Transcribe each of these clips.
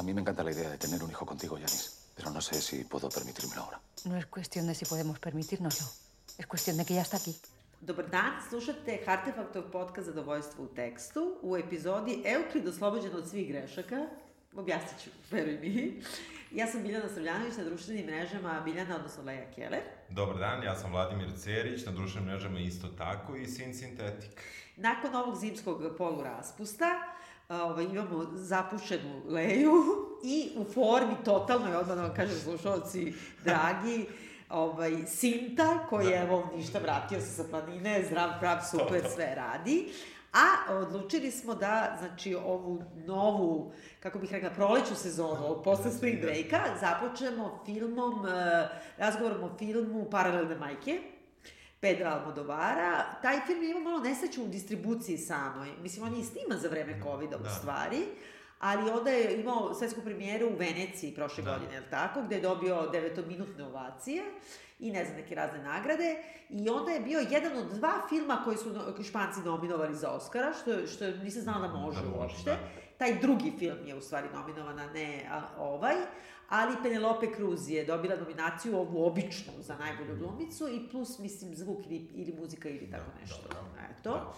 A mí me encanta la idea de tener un hijo contigo, Yanis, pero no sé si puedo permitírmelo ahora. No es cuestión de si podemos permitirnoslo. Es cuestión de que ya está aquí. Dobar dan, slušate Hartefaktov podcast Zadovoljstvo u tekstu u epizodi Eukrid oslobođen od svih grešaka. Objasnit ću, veruj mi. Ja sam Biljana Savljanović na društvenim mrežama Biljana, odnosno Leja Keller. Dobar dan, ja sam Vladimir Cerić, na društvenim mrežama isto tako i Sin Sintetik. Nakon ovog zimskog poluraspusta, ovaj, imamo zapušenu Leju i u formi totalnoj, odmah da vam kažem slušalci, dragi, ovaj, Sinta, koji je, evo, ništa, vratio se sa planine, zdrav, prav, super, sve radi. A odlučili smo da, znači, ovu novu, kako bih rekla, proleću sezonu, posle spring breaka, započnemo filmom, eh, razgovorom o filmu Paralelne majke, Pedra Almodovara. Taj film ima malo nesreću u distribuciji samoj. Mislim, on je snima za vreme COVID-a u Da. stvari, ali onda je imao svetsku premijeru u Veneciji prošle Da. godine, je tako, gde je dobio devetominutne ovacije i ne znam, neke razne nagrade. I onda je bio jedan od dva filma koji su španci nominovali za Oscara, što, što nisam znala da može Da može, uopšte. da. Taj drugi film je u stvari nominovan, a ne a, ovaj. Ali Penelope Cruz je dobila nominaciju ovu običnu za najbolju glumicu i plus, mislim, zvuk ili, ili muzika ili tako Da, nešto. dobro. Eto. Da.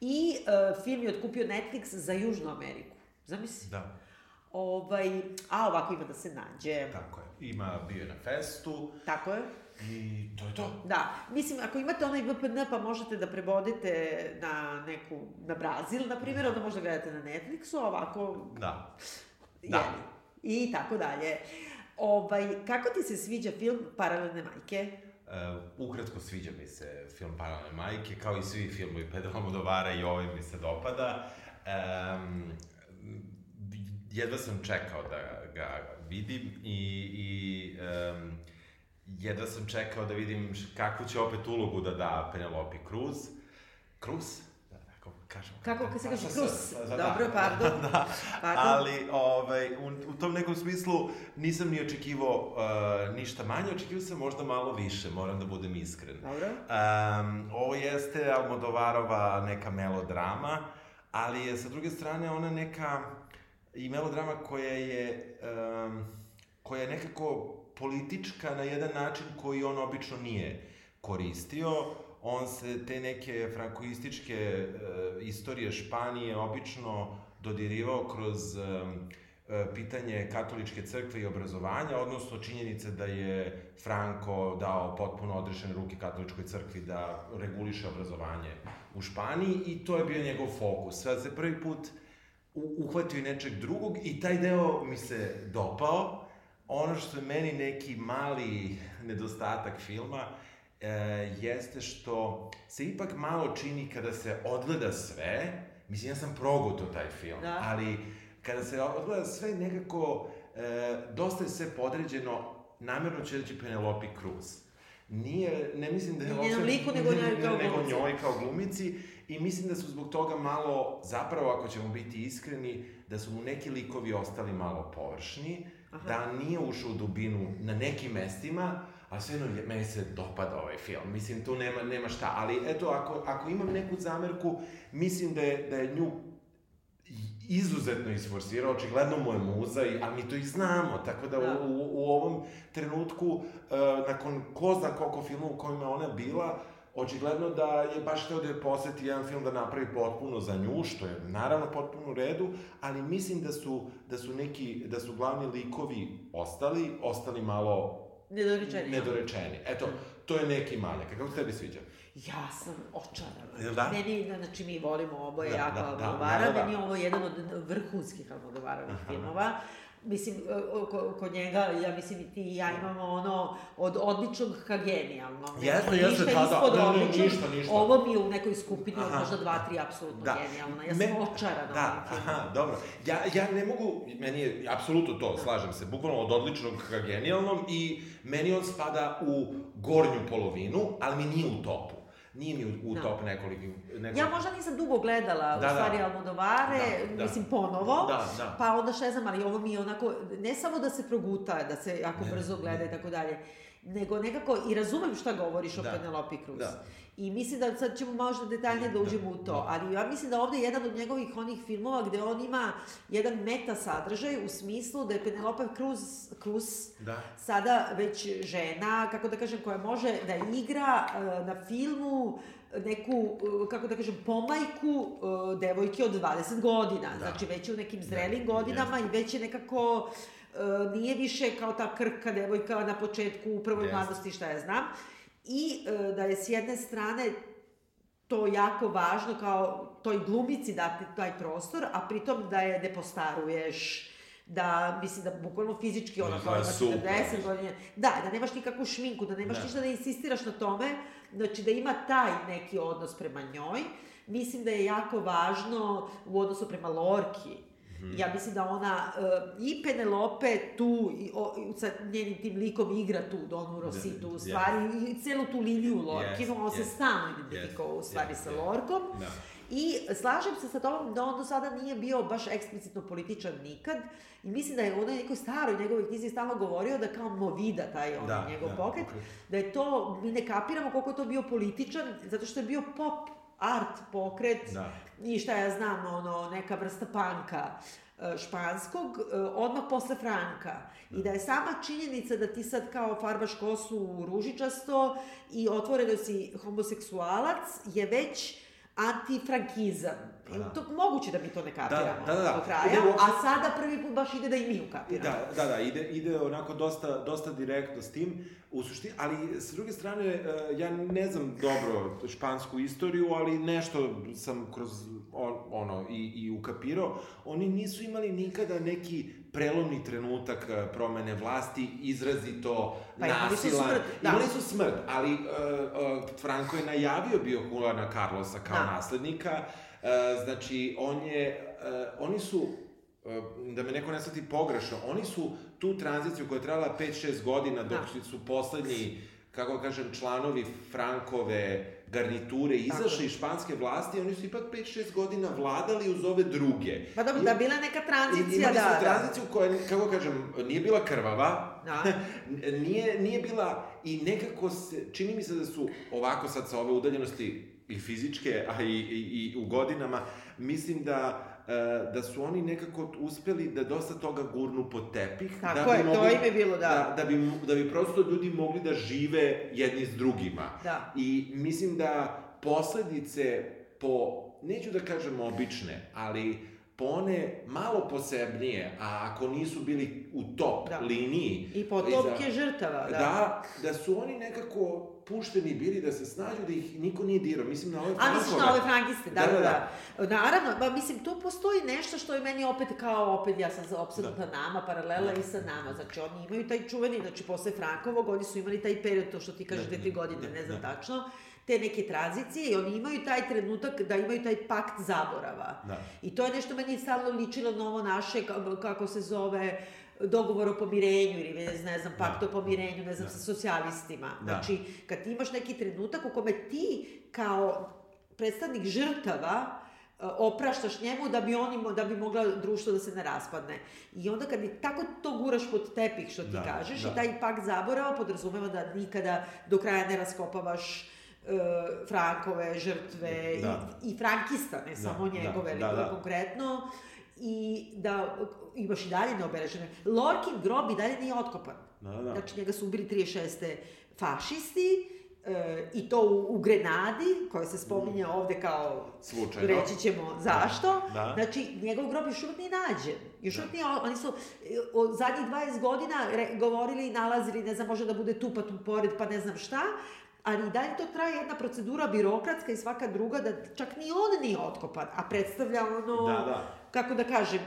I uh, film je otkupio Netflix za Južnu Ameriku. Zamisli? Da, Ovaj, a ovako ima da se nađe. tako je. Ima, bio je na festu Tako je. i to je to. Da, mislim, ako imate onaj VPN pa možete da prebodite na neku, na Brazil, na primjer, onda možda gledate na Netflixu, ovako, Da. jeli. I tako dalje. Ovaj, kako ti se sviđa film Paralelne majke? Uh, ukratko sviđa mi se film Paralelne majke, kao i svi filmovi Pedra Almodovara i ovaj mi se dopada. Um, jedva sam čekao da ga vidim i, i um, jedva sam čekao da vidim kakvu će opet ulogu da da Penelope Cruz. Cruz? Da, kako kažemo. Kako se kaže Pa, Cruz? sa- da, Dobro, da, pardon. Da, Pardon. ali ovaj, u, u tom nekom smislu nisam ni očekivao uh, ništa manje, očekivao sam možda malo više, moram da budem iskren. Dobro. Um, ovo jeste Almodovarova neka melodrama, ali je sa druge strane ona neka i melodrama koja je um, koja je nekako politička na jedan način koji on obično nije koristio. On se te neke frankoističke uh, istorije Španije obično dodirivao kroz e, pitanje katoličke crkve i obrazovanja, odnosno činjenice da je Franco dao potpuno odrešene ruke katoličkoj crkvi da reguliše obrazovanje u Španiji i to je bio njegov fokus. Sad se prvi put uhvatio i nečeg drugog i taj deo mi se dopao. Ono što je meni neki mali nedostatak filma e, jeste što se ipak malo čini kada se odgleda sve, mislim ja sam progutao taj film, Da. ali kada se odgleda sve nekako e, dosta je sve podređeno, namjerno ću reći Penelope Cruz. Nije, ne mislim da je Ni njenom liku, nego njoj kao nego glumici. njoj kao glumici i mislim da su zbog toga malo, zapravo ako ćemo biti iskreni, da su mu neki likovi ostali malo površni, Aha. da nije ušao u dubinu na nekim mestima, a svejedno je- meni se dopada ovaj film. Mislim, tu nema, nema šta, ali eto, ako, ako imam neku zamerku, mislim da je, da je nju izuzetno isforsirao, očigledno mu je muza, i, a mi to i znamo, tako da, Da. U, u, u ovom trenutku, uh, nakon ko zna koliko filmova u kojima ona bila, očigledno da je baš hteo da je poseti jedan film da napravi potpuno za nju, što je naravno potpuno u redu, ali mislim da su, da su neki, da su glavni likovi ostali, ostali malo Nedorečeni. nedorečeni. Eto, to je neki manjak. Kako se tebi sviđa? Ja sam očarana. Jel da? Meni, znači, mi volimo oboje Da, jako da, da, Almodovara, da, da. meni je ovo jedan od vrhunskih Almodovarovih filmova. Mislim, kod njega, ja mislim i ti i ja imamo ono, od odličnog ka genijalno. Jeste, jeste, ništa da, da, ne, ne, ništa, ništa. Ovo mi je u nekoj skupini od Aha. možda dva, tri apsolutno Da. genijalna. Ja Me- sam očarana Da, aha, dobro. Ja, ja ne mogu, meni je apsolutno to, slažem se, bukvalno od odličnog ka genijalnom i meni on spada u gornju polovinu, ali mi nije u topu. Nije mi u, u Da. top nekoliko... nekoliko... Ja možda nisam dugo gledala, Da, u da. stvari, Almodovare, Da, da. mislim, ponovo. Da, da. Pa onda šta znam, ali ovo mi je onako, ne samo da se proguta, da se jako Ne, brzo gleda i tako dalje. Nego nekako i razumem šta govoriš o Da. Penelope Cruz. Da. I mislim da sad ćemo možda detaljnije da uđemo u to, Da. ali ja mislim da ovde je jedan od njegovih onih filmova gde on ima jedan meta sadržaj u smislu da je Penelope Cruz, Cruz Da. sada već žena, kako da kažem, koja može da igra e, na filmu neku, e, kako da kažem, pomajku e, devojke od 20 godina. Da. Znači, već je u nekim zrelim Da, godinama i već je nekako nije više kao ta krka devojka na početku u prvoj Jeste. mladosti, šta ja znam. I e, da je s jedne strane to jako važno kao toj glumici dati taj prostor, a pritom da je ne postaruješ, da, mislim da bukvalno fizički ona Izgleda kao ima super. 40 godina, da, da nemaš nikakvu šminku, da nemaš Da. ništa da insistiraš na tome, znači da ima taj neki odnos prema njoj. Mislim da je jako važno u odnosu prema Lorki, Mhm. Ja mislim da ona uh, i Penelope tu i, o, sa njenim tim likom igra tu Donu Rositu u Da, stvari i celu tu liniju Lorkinu, Jest, on se jest, stalno identifikovao u stvari jest, sa. Lorkom. Da. I slažem se sa tobom da on do sada nije bio baš eksplicitno političan nikad i mislim da je u onoj nekoj staroj njegovoj knjizi stalno govorio da kao Movida, taj on, Da, njegov da, pokret, pokret. da je to, mi ne kapiramo koliko je to bio političan, zato što je bio pop art pokret Da. i šta ja znam, ono, neka vrsta panka e, španskog, e, odmah posle Franka. I da je sama činjenica da ti sad kao farbaš kosu ružičasto i otvoreno si homoseksualac je već antifrankizam. Da. To, moguće da mi to ne kapiramo da, da, da. do kraja, Ide uopšte- a sada prvi put baš ide da i mi ukapiramo. Da, da, da, ide, ide onako dosta, dosta direktno s tim, u suštini, ali s druge strane, e, ja ne znam dobro špansku istoriju, ali nešto sam kroz on, ono i, i ukapirao, oni nisu imali nikada neki prelomni trenutak e, promene vlasti, izrazito Pa imali su nasilan. smrt, da. Imali su smrt, ali uh, uh, Franco je najavio bio Juana Carlosa kao Da. naslednika, uh, znači on je, uh, oni su da me neko ne shvati pogrešno, oni su tu tranziciju koja je trajala 5-6 godina dok Da. su poslednji, kako kažem, članovi Frankove garniture izašli iz španske vlasti, oni su ipak 5-6 godina vladali uz ove druge. Pa dobro, I- da bila neka tranzicija, imali da, su da. tranziciju koja, kako kažem, nije bila krvava, Da. nije, nije bila i nekako se, čini mi se da su ovako sad sa ove udaljenosti i fizičke, a i, i, i u godinama, mislim da da su oni nekako uspeli da dosta toga gurnu pod tepih. Tako da bi je, to mogli- im je bilo, da. Da, da, bi, da bi prosto ljudi mogli da žive jedni s drugima. Da. I mislim da posledice po, neću da kažem obične, ali po one malo posebnije, a ako nisu bili u top Da. liniji... I potopke žrtava, da. Da, da su oni nekako pušteni bili da se snađu, da ih niko nije dirao. Mislim na ove A misliš na ove frankiste, da, Da, da, da, da. Naravno, ba, mislim, tu postoji nešto što je meni opet kao, opet ja sam opsednuta nama, paralela i sa nama. Znači, oni imaju taj čuveni, znači, posle Frankovog, oni su imali taj period, to što ti kažeš, Da, dve, tri da, godine, da, ne znam da. tačno, te neke tranzicije i oni imaju taj trenutak da imaju taj pakt zaborava. Da. I to je nešto meni stalno ličilo na ovo naše, ka- kako se zove, dogovor o pomirenju ili ne znam, ne znam pakt o pomirenju, ne znam, Da. sa socijalistima. Da. Znači, kad ti imaš neki trenutak u kome ti kao predstavnik žrtava e, opraštaš njemu da bi oni da bi mogla društvo da se ne raspadne. I onda kad bi tako to guraš pod tepih što ti Da, kažeš da. i taj pakt zaborava podrazumeva da nikada do kraja ne raskopavaš e, Frankove žrtve Da. i, i Frankista, ne samo da, njegove, da, nego da. konkretno i da imaš i dalje neobeležene. Lorkin grob i dalje nije otkopan. Da, da. Znači, njega su ubili 36. fašisti, e, i to u, u Grenadi, koja se spominje ovde kao, Slučajno. reći ćemo zašto. Da. Znači, njegov grob još uvijek nije nađen. Još uvijek nije, oni su e, o zadnjih 20 godina re, govorili i nalazili, ne znam, može da bude tu pa tu pored, pa ne znam šta, ali i dalje to traje jedna procedura birokratska i svaka druga, da čak ni on nije otkopan, a predstavlja ono, Da, da. Kako da kažem,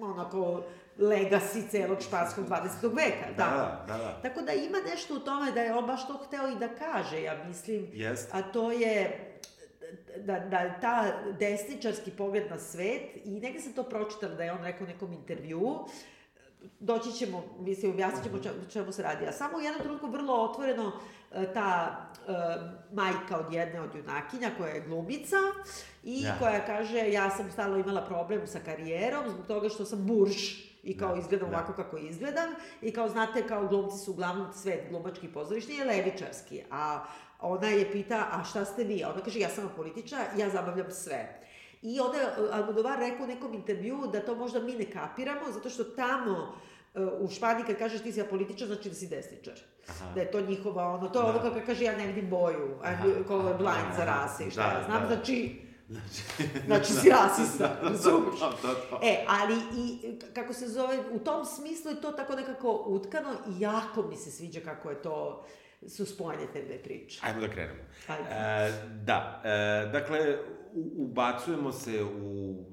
onako, legacy celog španskog 20. veka. Da, tako. da, da. Tako da ima nešto u tome da je on baš to hteo i da kaže, ja mislim, Jest. a to je da, da ta desničarski pogled na svet, i negde sam to pročitala da je on rekao u nekom intervjuu, doći ćemo, mislim, objasnit ćemo čemu, čemu se radi. A samo u jednom trenutku vrlo otvoreno e, ta e, majka od jedne od junakinja koja je glumica i Ja. koja kaže ja sam stalno imala problem sa karijerom zbog toga što sam burž i kao Da, izgledam da. ovako kako izgledam i kao znate, kao glumci su uglavnom svet glumački pozorišni je levičarski, a ona je pita, a šta ste vi? A ona kaže, ja sam političar, ja zabavljam sve. I onda je uh, Almodovar rekao u nekom intervju da to možda mi ne kapiramo, zato što tamo uh, u Španiji kad kažeš ti si apolitičar, znači da si desničar. Aha. Da je to njihova, ono, to je Da. ono kako kaže ja ne vidim boju, Aha, I'm colorblind aha, za rase i šta da, ja znam, da. znači, Znači, znači si rasista, razumiješ? Da, da, da. E, ali i, kako se zove, u tom smislu je to tako nekako utkano i jako mi se sviđa kako je to, su spojene te dve priče. Ajmo da krenemo. Ajde. E, da, e, dakle, ubacujemo se u,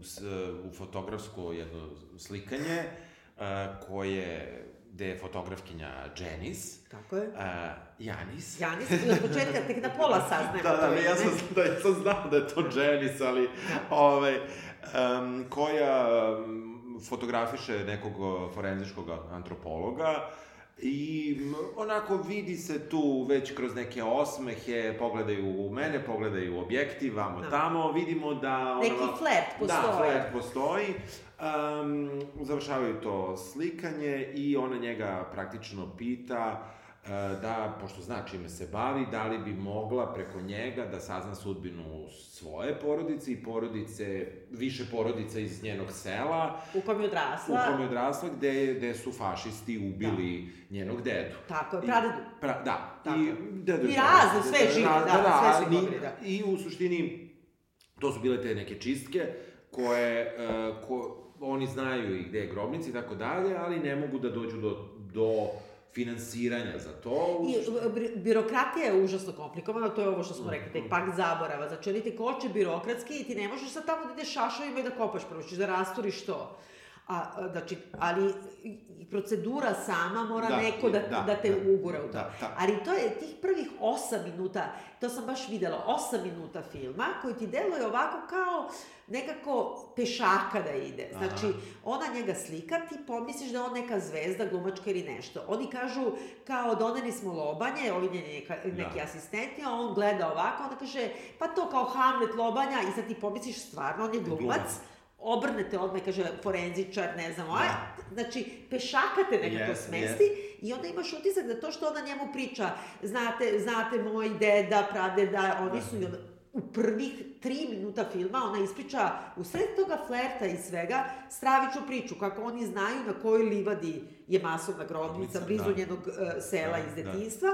u fotografsko jedno slikanje e, koje, gde je fotografkinja Janice, Tako je. e, Janis. Janis, od početka, tek na pola saznajemo Da, da, ja sam, da, ja sam znao da je to Janice, ali, ovaj, um, koja um, fotografiše nekog uh, forenzičkog antropologa i onako vidi se tu već kroz neke osmehe, pogledaju u mene, pogledaju u objektiv, vamo Da. tamo, vidimo da... Neki flert postoji. Da, flert postoji. Um, završavaju to slikanje i ona njega praktično pita uh, da, pošto zna čime se bavi, da li bi mogla preko njega da sazna sudbinu svoje porodice i porodice, više porodica iz njenog sela, U kom je u odrasla. kom je odrasla, gde, gde su fašisti ubili njenog dedu. Tako je, pradedu. Pra, da, Tako i dedo je I pravi. razne, sve žive, da, sve su ni- pobili, da. I u suštini, to su bile te neke čistke koje, uh, ko, oni znaju i gde je grobnica i tako dalje, ali ne mogu da dođu do, do finansiranja za to. I birokratija je užasno komplikovana, to je ovo što smo rekli, taj pakt zaborava. Znači, oni te koče birokratski i ti ne možeš sad tamo da ideš šašovima i da kopaš, prvo ćeš da rasturiš to. A, znači, ali procedura sama mora Da, neko da, da, da, te da, ugura u to. da, da. Ali to je tih prvih osam minuta, to sam baš videla, osam minuta filma, koji ti deluje ovako kao nekako pešaka da ide. Znači, Aha. ona njega slika, ti pomisliš da je on neka zvezda, glumačka ili nešto. Oni kažu, kao doneli smo lobanje, ovi njeni neka, neki Da. asistenti, a on gleda ovako, onda kaže, pa to kao Hamlet lobanja, i sad ti pomisliš stvarno, on je glumac, Glumac. Obrnete odmah, i kaže, forenzičar, ne znam, Da. aj, znači, pešakate nekako Yes, smesti, i onda imaš utisak da to što ona njemu priča, znate, znate, moj deda, pradeda, oni su i onda, u prvih tri minuta filma ona ispriča u sred toga flerta i svega stravičnu priču kako oni znaju na kojoj livadi je masovna grobnica blizu da. njenog e, sela Da, iz da. detinjstva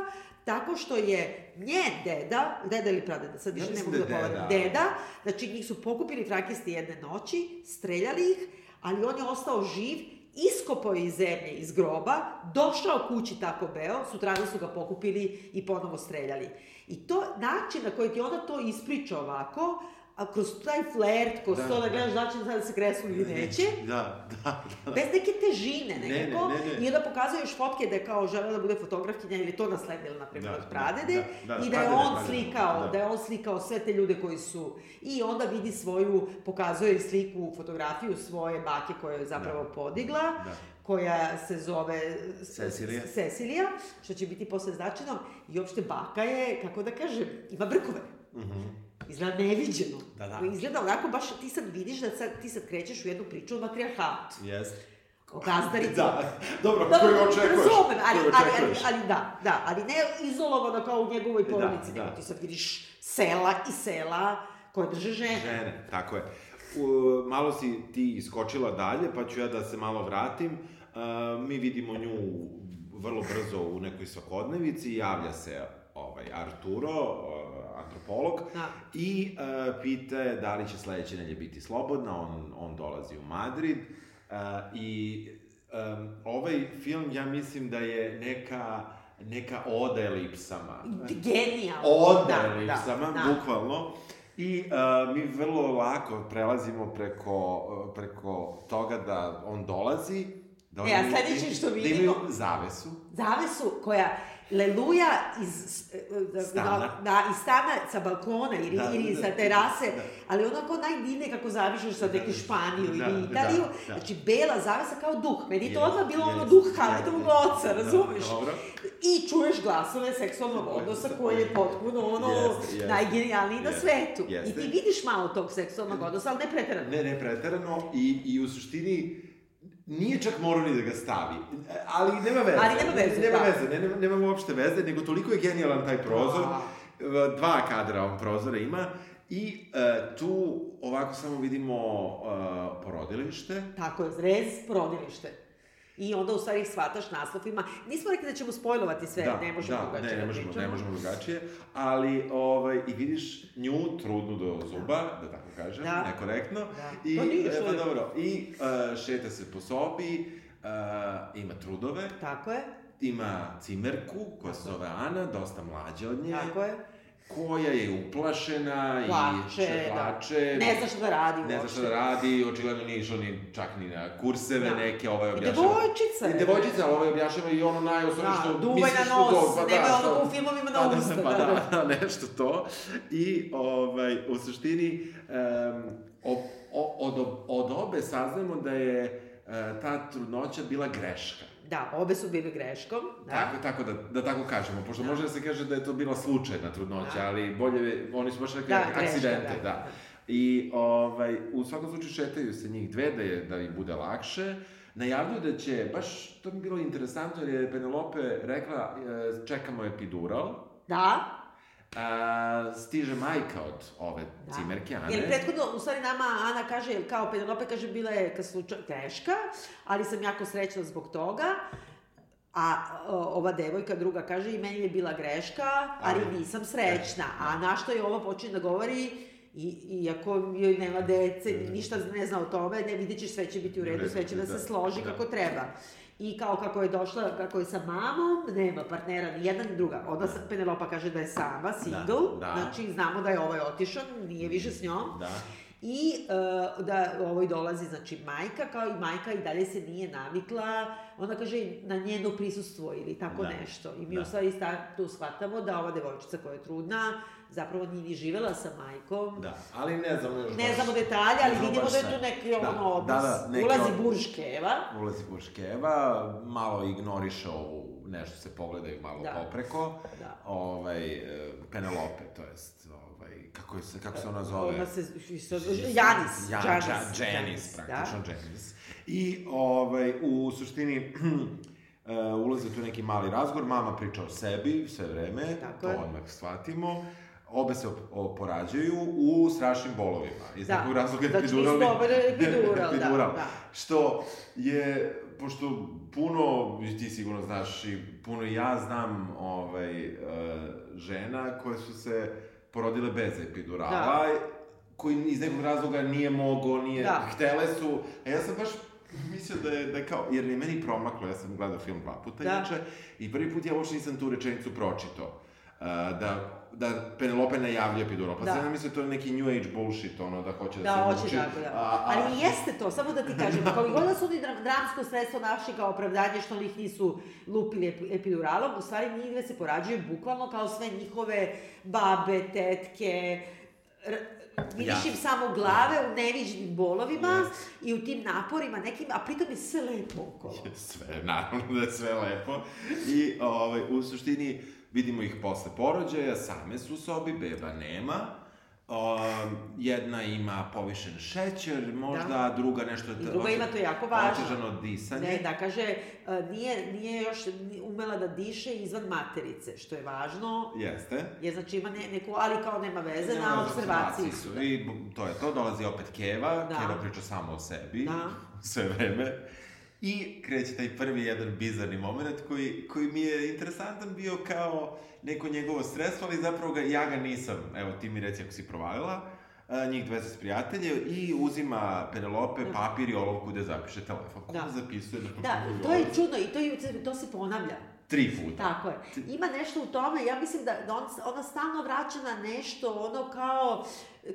tako što je njen deda, deda ili pradeda, sad Ja više ne mislim mogu da da povedam, deda. deda, znači njih su pokupili frakisti jedne noći, streljali ih, ali on je ostao živ, iskopao je iz zemlje, iz groba, došao kući tako beo, sutradan su ga pokupili i ponovo streljali. I to način na koji ti ona to ispriča ovako, a kroz taj flert, kroz Da, to da da. gledaš da će da se kresnu ili neće, Da, da, da. bez neke težine Ne, nekako, ne, ne, ne. i onda pokazuje još fotke da je kao žela da bude fotografkinja ili to nasledila, na primjer, Da, od da, pradede, da, da, i da je pradede, on pradede, slikao, da. da. je on slikao sve te ljude koji su, i onda vidi svoju, pokazuje sliku, fotografiju svoje bake koja je zapravo podigla, Da. Koja se zove Cecilija. Cecilija, što će biti posle značajno, i uopšte baka je, kako da kažem, ima brkove. Mhm. Izgleda neviđeno. Da, da. Izgleda onako, baš ti sad vidiš da sad, ti sad krećeš u jednu priču o matrijarhatu. Jeste. O gazdarici. Da, dobro, Da, koju očekuješ? Razumem, ali, ali, ali, ali da, da, ali ne izolovano kao u njegovoj Da, porodici, da. nego ti sad vidiš sela i sela koje drže žene. Žene, tako je. U, malo si ti iskočila dalje, pa ću ja da se malo vratim. Mi vidimo nju vrlo brzo u nekoj svakodnevici, javlja se ovaj, Arturo, antropolog, Da. i uh, pita je da li će sledeće nelje biti slobodna, on, on dolazi u Madrid uh, i um, ovaj film, ja mislim da je neka neka oda elipsama. Genijalno. Oda da, elipsama, da, da. bukvalno. I uh, mi vrlo lako prelazimo preko, preko toga da on dolazi, da E, a sledeće što Da vidimo- imaju zavesu. Zavesu koja leluja iz, e, Stana. Da, da, iz stana sa balkona ili, Da, ili da, sa da, terase, da. ali onako najdivnije kako zavišeš sa neke Španiju Da, ili da, Italiju. da. Znači, bela zavesa kao duh. Meni je to odmah bilo ono jest, duh Hamletovog oca, razumeš? Da, dobro. I čuješ glasove seksualnog odnosa koji je potpuno ono Jeste, jeste. najgenijalniji na Jeste, svetu. I jeste. ti vidiš malo tog seksualnog odnosa, ali ne preterano. Ne, ne, preterano i, i u suštini nije čak morao ni da ga stavi, ali nema veze. Ali nema veze, Nema da. veze, ne, nema, nema uopšte veze, nego toliko je genijalan taj prozor, Da. dva kadra on prozora ima, i e, tu ovako samo vidimo e, porodilište, Tako je, rez, porodilište. I onda u stvari shvataš naslov ima. Nismo rekli da ćemo spojlovati sve, ne možemo da, drugačije ne, ne da možemo, ne možemo drugačije, ali ovaj, i vidiš nju trudnu do zuba, da, tako kažem, Da. nekorektno, Da. i, Pa nije, e, što pa je? dobro, i uh, šeta se po sobi, uh, ima trudove, Tako je, ima cimerku koja se zove Ana, dosta mlađa od nje, tako je. Koja je uplašena Plače, i če- da. plače, Ne zna šta da radi ne zna šta da radi, očigledno nije išla ni, čak ni na kurseve Da. neke, ovaj I objašnjava. devojčica je. I devojčica, ali ovaj objašnjava i ono najosnovno Da, što duvaj misliš na nos, dog, pa nema da, ono što- u filmovima na pa da, usta, Pa da, da, da. da, nešto to. I ovaj, u suštini um, o, o, od, od obe saznamo da je e, ta trudnoća bila greška. Da, obe su bile greškom. Da. Tako, tako da, da tako kažemo, pošto Da. može da se kaže da je to bila slučajna trudnoća, Da. ali bolje, oni su baš rekli Da, greška, akcidente, da. da. I ovaj, u svakom slučaju šetaju se njih dve da, je, da im bude lakše. Najavljuju da će, baš to mi bilo interesantno jer je Penelope rekla e, čekamo epidural, Da, a, stiže majka od ove da. cimerke Ane. Jer prethodno, u stvari nama Ana kaže, kao Penelope kaže, bila je ka slučaj greška, ali sam jako srećna zbog toga. A o, ova devojka druga kaže i meni je bila greška, ali Ali- nisam srećna. A na što je ova počinje da govori, I, iako joj nema dece, ništa ne zna o tome, ne vidjet ćeš sve će biti u redu, sve će da se složi Da. kako treba. I kao kako je došla, kako je sa mamom, nema partnera ni jedna ni druga. Onda sa- Penelopa kaže da je sama, single, da. znači znamo da je ovaj otišao, nije više s njom. Da. I uh, da ovoj dolazi, znači, majka, kao i majka i dalje se nije navikla, ona kaže na njeno prisustvo ili tako Da. nešto. I mi Da. u stvari tu shvatamo da ova devojčica koja je trudna, zapravo nije ni živela sa majkom. Da, ali ne znamo još Ne znamo detalje, ali vidimo da je tu neki Da, ono odnos. Da, da, neki Ulazi odnos. Burškeva. Ulazi Buškeva, malo ignoriše ovu, nešto se pogledaju malo Da. popreko. Da. Ovaj, e, Penelope, to jest, ovaj, kako, se, kako se ona zove? Ona se, Janis, Ja, Janis, Janis, Janis, praktično da. Janis. I ovaj, u suštini uh, ulaze tu neki mali razgovor, mama priča o sebi sve vreme, Tako to je. odmah shvatimo. Obe se op- oporađaju u strašnim bolovima. Iz Da. nekog razloga Znači, epiduralni... dobar epidural, da, da. Što je, pošto puno, ti sigurno znaš, i puno ja znam ovaj, uh, žena koje su se porodile bez epidurala, Da. koji iz nekog razloga nije mogo, nije, Da. htele su, a ja sam baš mislio da je, da je kao, jer je meni promaklo, ja sam gledao film dva puta Da. inače, i prvi put ja uopšte nisam tu rečenicu pročitao. Uh, da, da Penelope najavlja epidural. Pa Da. sam ja mislio to je neki new age bullshit, ono, da hoće da, Da, se hoće muči. tako, da. A, a, Ali jeste to, samo da ti kažem, kao i god da su oni dram, dramsko sredstvo našli kao opravdanje što ih nisu lupili ep- epiduralom, u stvari njih se porađuju bukvalno kao sve njihove babe, tetke, vidiš im samo glave u neviđenim bolovima Jest. i u tim naporima nekim, a pritom je sve lepo okolo. Sve, naravno da je sve lepo. I ovaj, u suštini vidimo ih posle porođaja, same su u sobi, beba nema. Um, jedna ima povišen šećer, možda, Da. druga nešto... I druga ima, to je jako važno. Otežano disanje. Ne, da kaže, a, nije, nije još umela da diše izvan materice, što je važno, Jeste. jer znači ima ne, neku, ali kao nema veze, Nema na observaciji su. Da. I to je to, dolazi opet Keva, Da. Keva priča samo o sebi, Da. sve vreme. I kreće taj prvi jedan bizarni moment koji, koji mi je interesantan bio kao neko njegovo sredstvo, ali zapravo ga, ja ga nisam, evo ti mi reci ako si provalila, njih dve se sprijatelje i uzima Penelope papir i olovku da zapiše telefon. Ko Da. zapisuje na Da, to je čudno i to, je, to se ponavlja. Tri puta. Tako je. Ima nešto u tome, ja mislim da, da on, ona stalno vraća na nešto, ono kao,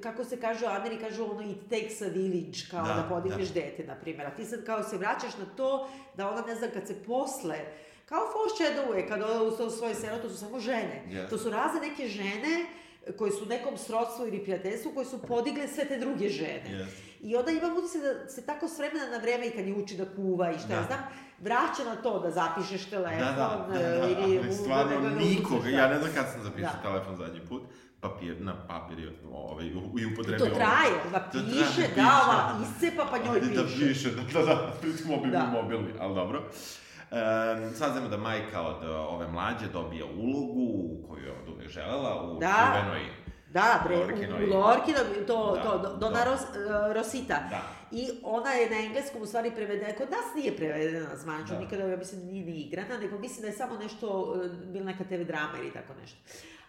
kako se kaže u Ameri, kažu ono it takes a village, kao da, Da, podigneš da. dete, na primjer. A ti sad kao se vraćaš na to da ona, ne znam, kad se posle, kao foreshadowuje, kad ona u svoje selo, to su samo žene. Yes. To su razne neke žene koje su u nekom srodstvu ili prijateljstvu, koje su podigle sve te druge žene. Jeste. I onda imam utisak da se tako s vremena na vreme i kad je uči da kuva i šta ja Da. znam, vraća na to da zapišeš telefon Da, da, da, e, da, ili ali u- stvarno da nikoga, ja da. ne znam kad sam zapisao Da. telefon zadnji put, papir, na papir je ovaj, i I upotrebio. to traje, da traje, piše, piše. da, ova iscepa pa njoj Da piše. piše, da, da, da, pritom mobilni, Da. mobilni, ali dobro. Um, saznamo da majka od uh, ove mlađe dobija ulogu koju je od uvek želela u Da. čuvenoj Da, bre, u, u Lorkino, to, Da, to, do, Dona da. Ros, e, Rosita. Da. I ona je na engleskom u stvari prevedena, kod nas nije prevedena zvančno, Da. nikada ja mislim nije ni igrana, nego mislim da je samo nešto, e, bila neka TV drama ili tako nešto.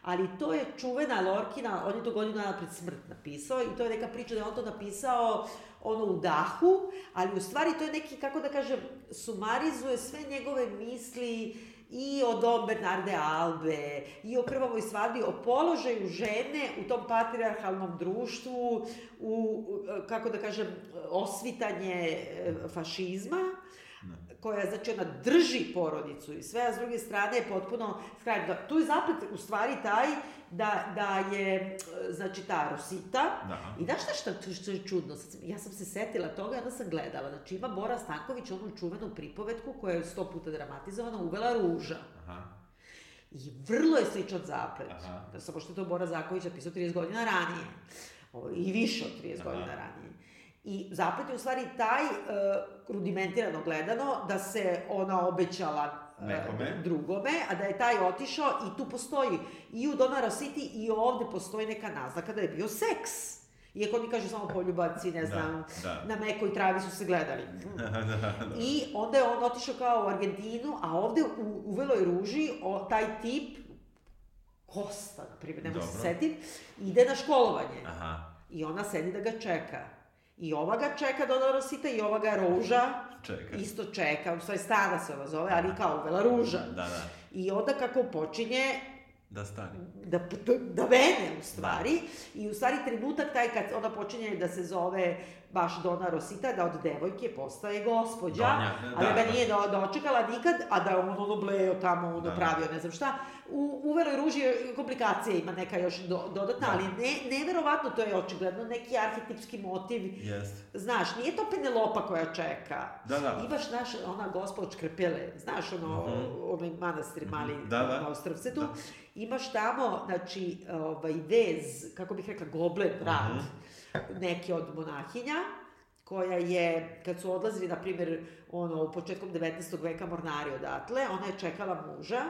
Ali to je čuvena Lorkina, on je to godinu dana pred smrt napisao i to je neka priča da je on to napisao ono u dahu, ali u stvari to je neki, kako da kažem, sumarizuje sve njegove misli i o Dom Bernarde Albe, i o krvavoj svadbi, o položaju žene u tom patrijarhalnom društvu, u, u, kako da kažem, osvitanje e, fašizma, koja, znači, ona drži porodicu i sve, a s druge strane je potpuno skrajno. Da, tu je zaplet u stvari taj da, da je, znači, ta Rosita, Da. i znaš šta što, što je čudno? Ja sam se setila toga onda sam gledala. Znači, ima Bora Stanković onu čuvenu pripovetku koja je sto puta dramatizovana, Uvela ruža. Aha. I vrlo je sličan zaplet. Aha. Da, samo što je to Bora Zaković napisao 30 godina ranije. O, I više od 30 Aha. godina ranije. I zaplet je u stvari taj, e, rudimentirano gledano, da se ona obećala e, Nekome. drugome, a da je taj otišao i tu postoji i u Dona Rositi i ovde postoji neka naznaka da je bio seks. Iako oni kažu samo poljubaci, ne Da, znam, da. na mekoj travi su se gledali. da, da. I onda je on otišao kao u Argentinu, a ovde u, u Veloj ruži o, taj tip, Kosta, na primjer, ne mogu se setim, ide na školovanje. Aha, I ona sedi da ga čeka. I ova ga čeka Dona Rosita i ova ga Ruža čekaj. isto čeka, u stvari Stana se ona zove, ali kao Vela Ruža. Da, da, I onda kako počinje da stani. da, da, da vene u stvari i u stvari trenutak taj kad ona počinje da se zove baš Dona Rosita, da od devojke postaje gospođa, Donja, ali da, ga da. nije do, dočekala nikad, a da on ono bleo tamo, ono Da. pravio ne znam šta. U, u Veloj ruži je komplikacije ima neka još do, dodatna, Da. ali ne, neverovatno to je očigledno neki arhetipski motiv. Jeste. Znaš, nije to Penelopa koja čeka. Da, da. Imaš, znaš, ona gospod Škrpele, znaš, ono, onaj manastir mali Mhm. Da, da. na Ostrovcetu. Da. Imaš tamo, znači, ovaj, vez, kako bih rekla, goblet rad, Mhm. Neke od monahinja, koja je, kad su odlazili, na primjer, ono, u početkom 19. veka mornari odatle, ona je čekala muža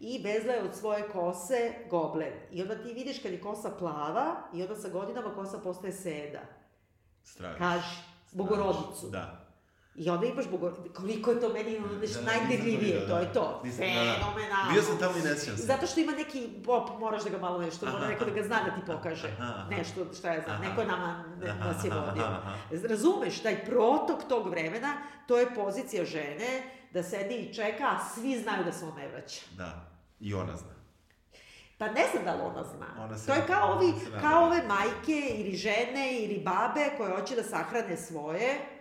i vezla je od svoje kose goblen. I onda ti vidiš kad je kosa plava i onda sa godinama kosa postaje seda. Straviš. Kaži, bogorodicu. Da. I onda imaš bogor... Koliko je to meni nešto Da, da, najdirljivije, nisam to to vidio, je to. Da, da. Fenomenalno. Bio sam tamo i ne sjećam se. Zato što ima neki pop, moraš da ga malo nešto, mora Aha. neko da ga zna da ti pokaže. Aha, aha. Nešto, šta ja znam, Aha. neko je nama ne, Aha, nas je aha, vodio. aha. Razumeš, taj protok tog vremena, to je pozicija žene da sedi i čeka, a svi znaju da se on ne vraća. Da. I ona zna. Pa ne znam da li ona zna. Ona to je kao, ovi, kao ove majke ili žene ili babe koje hoće da sahrane svoje.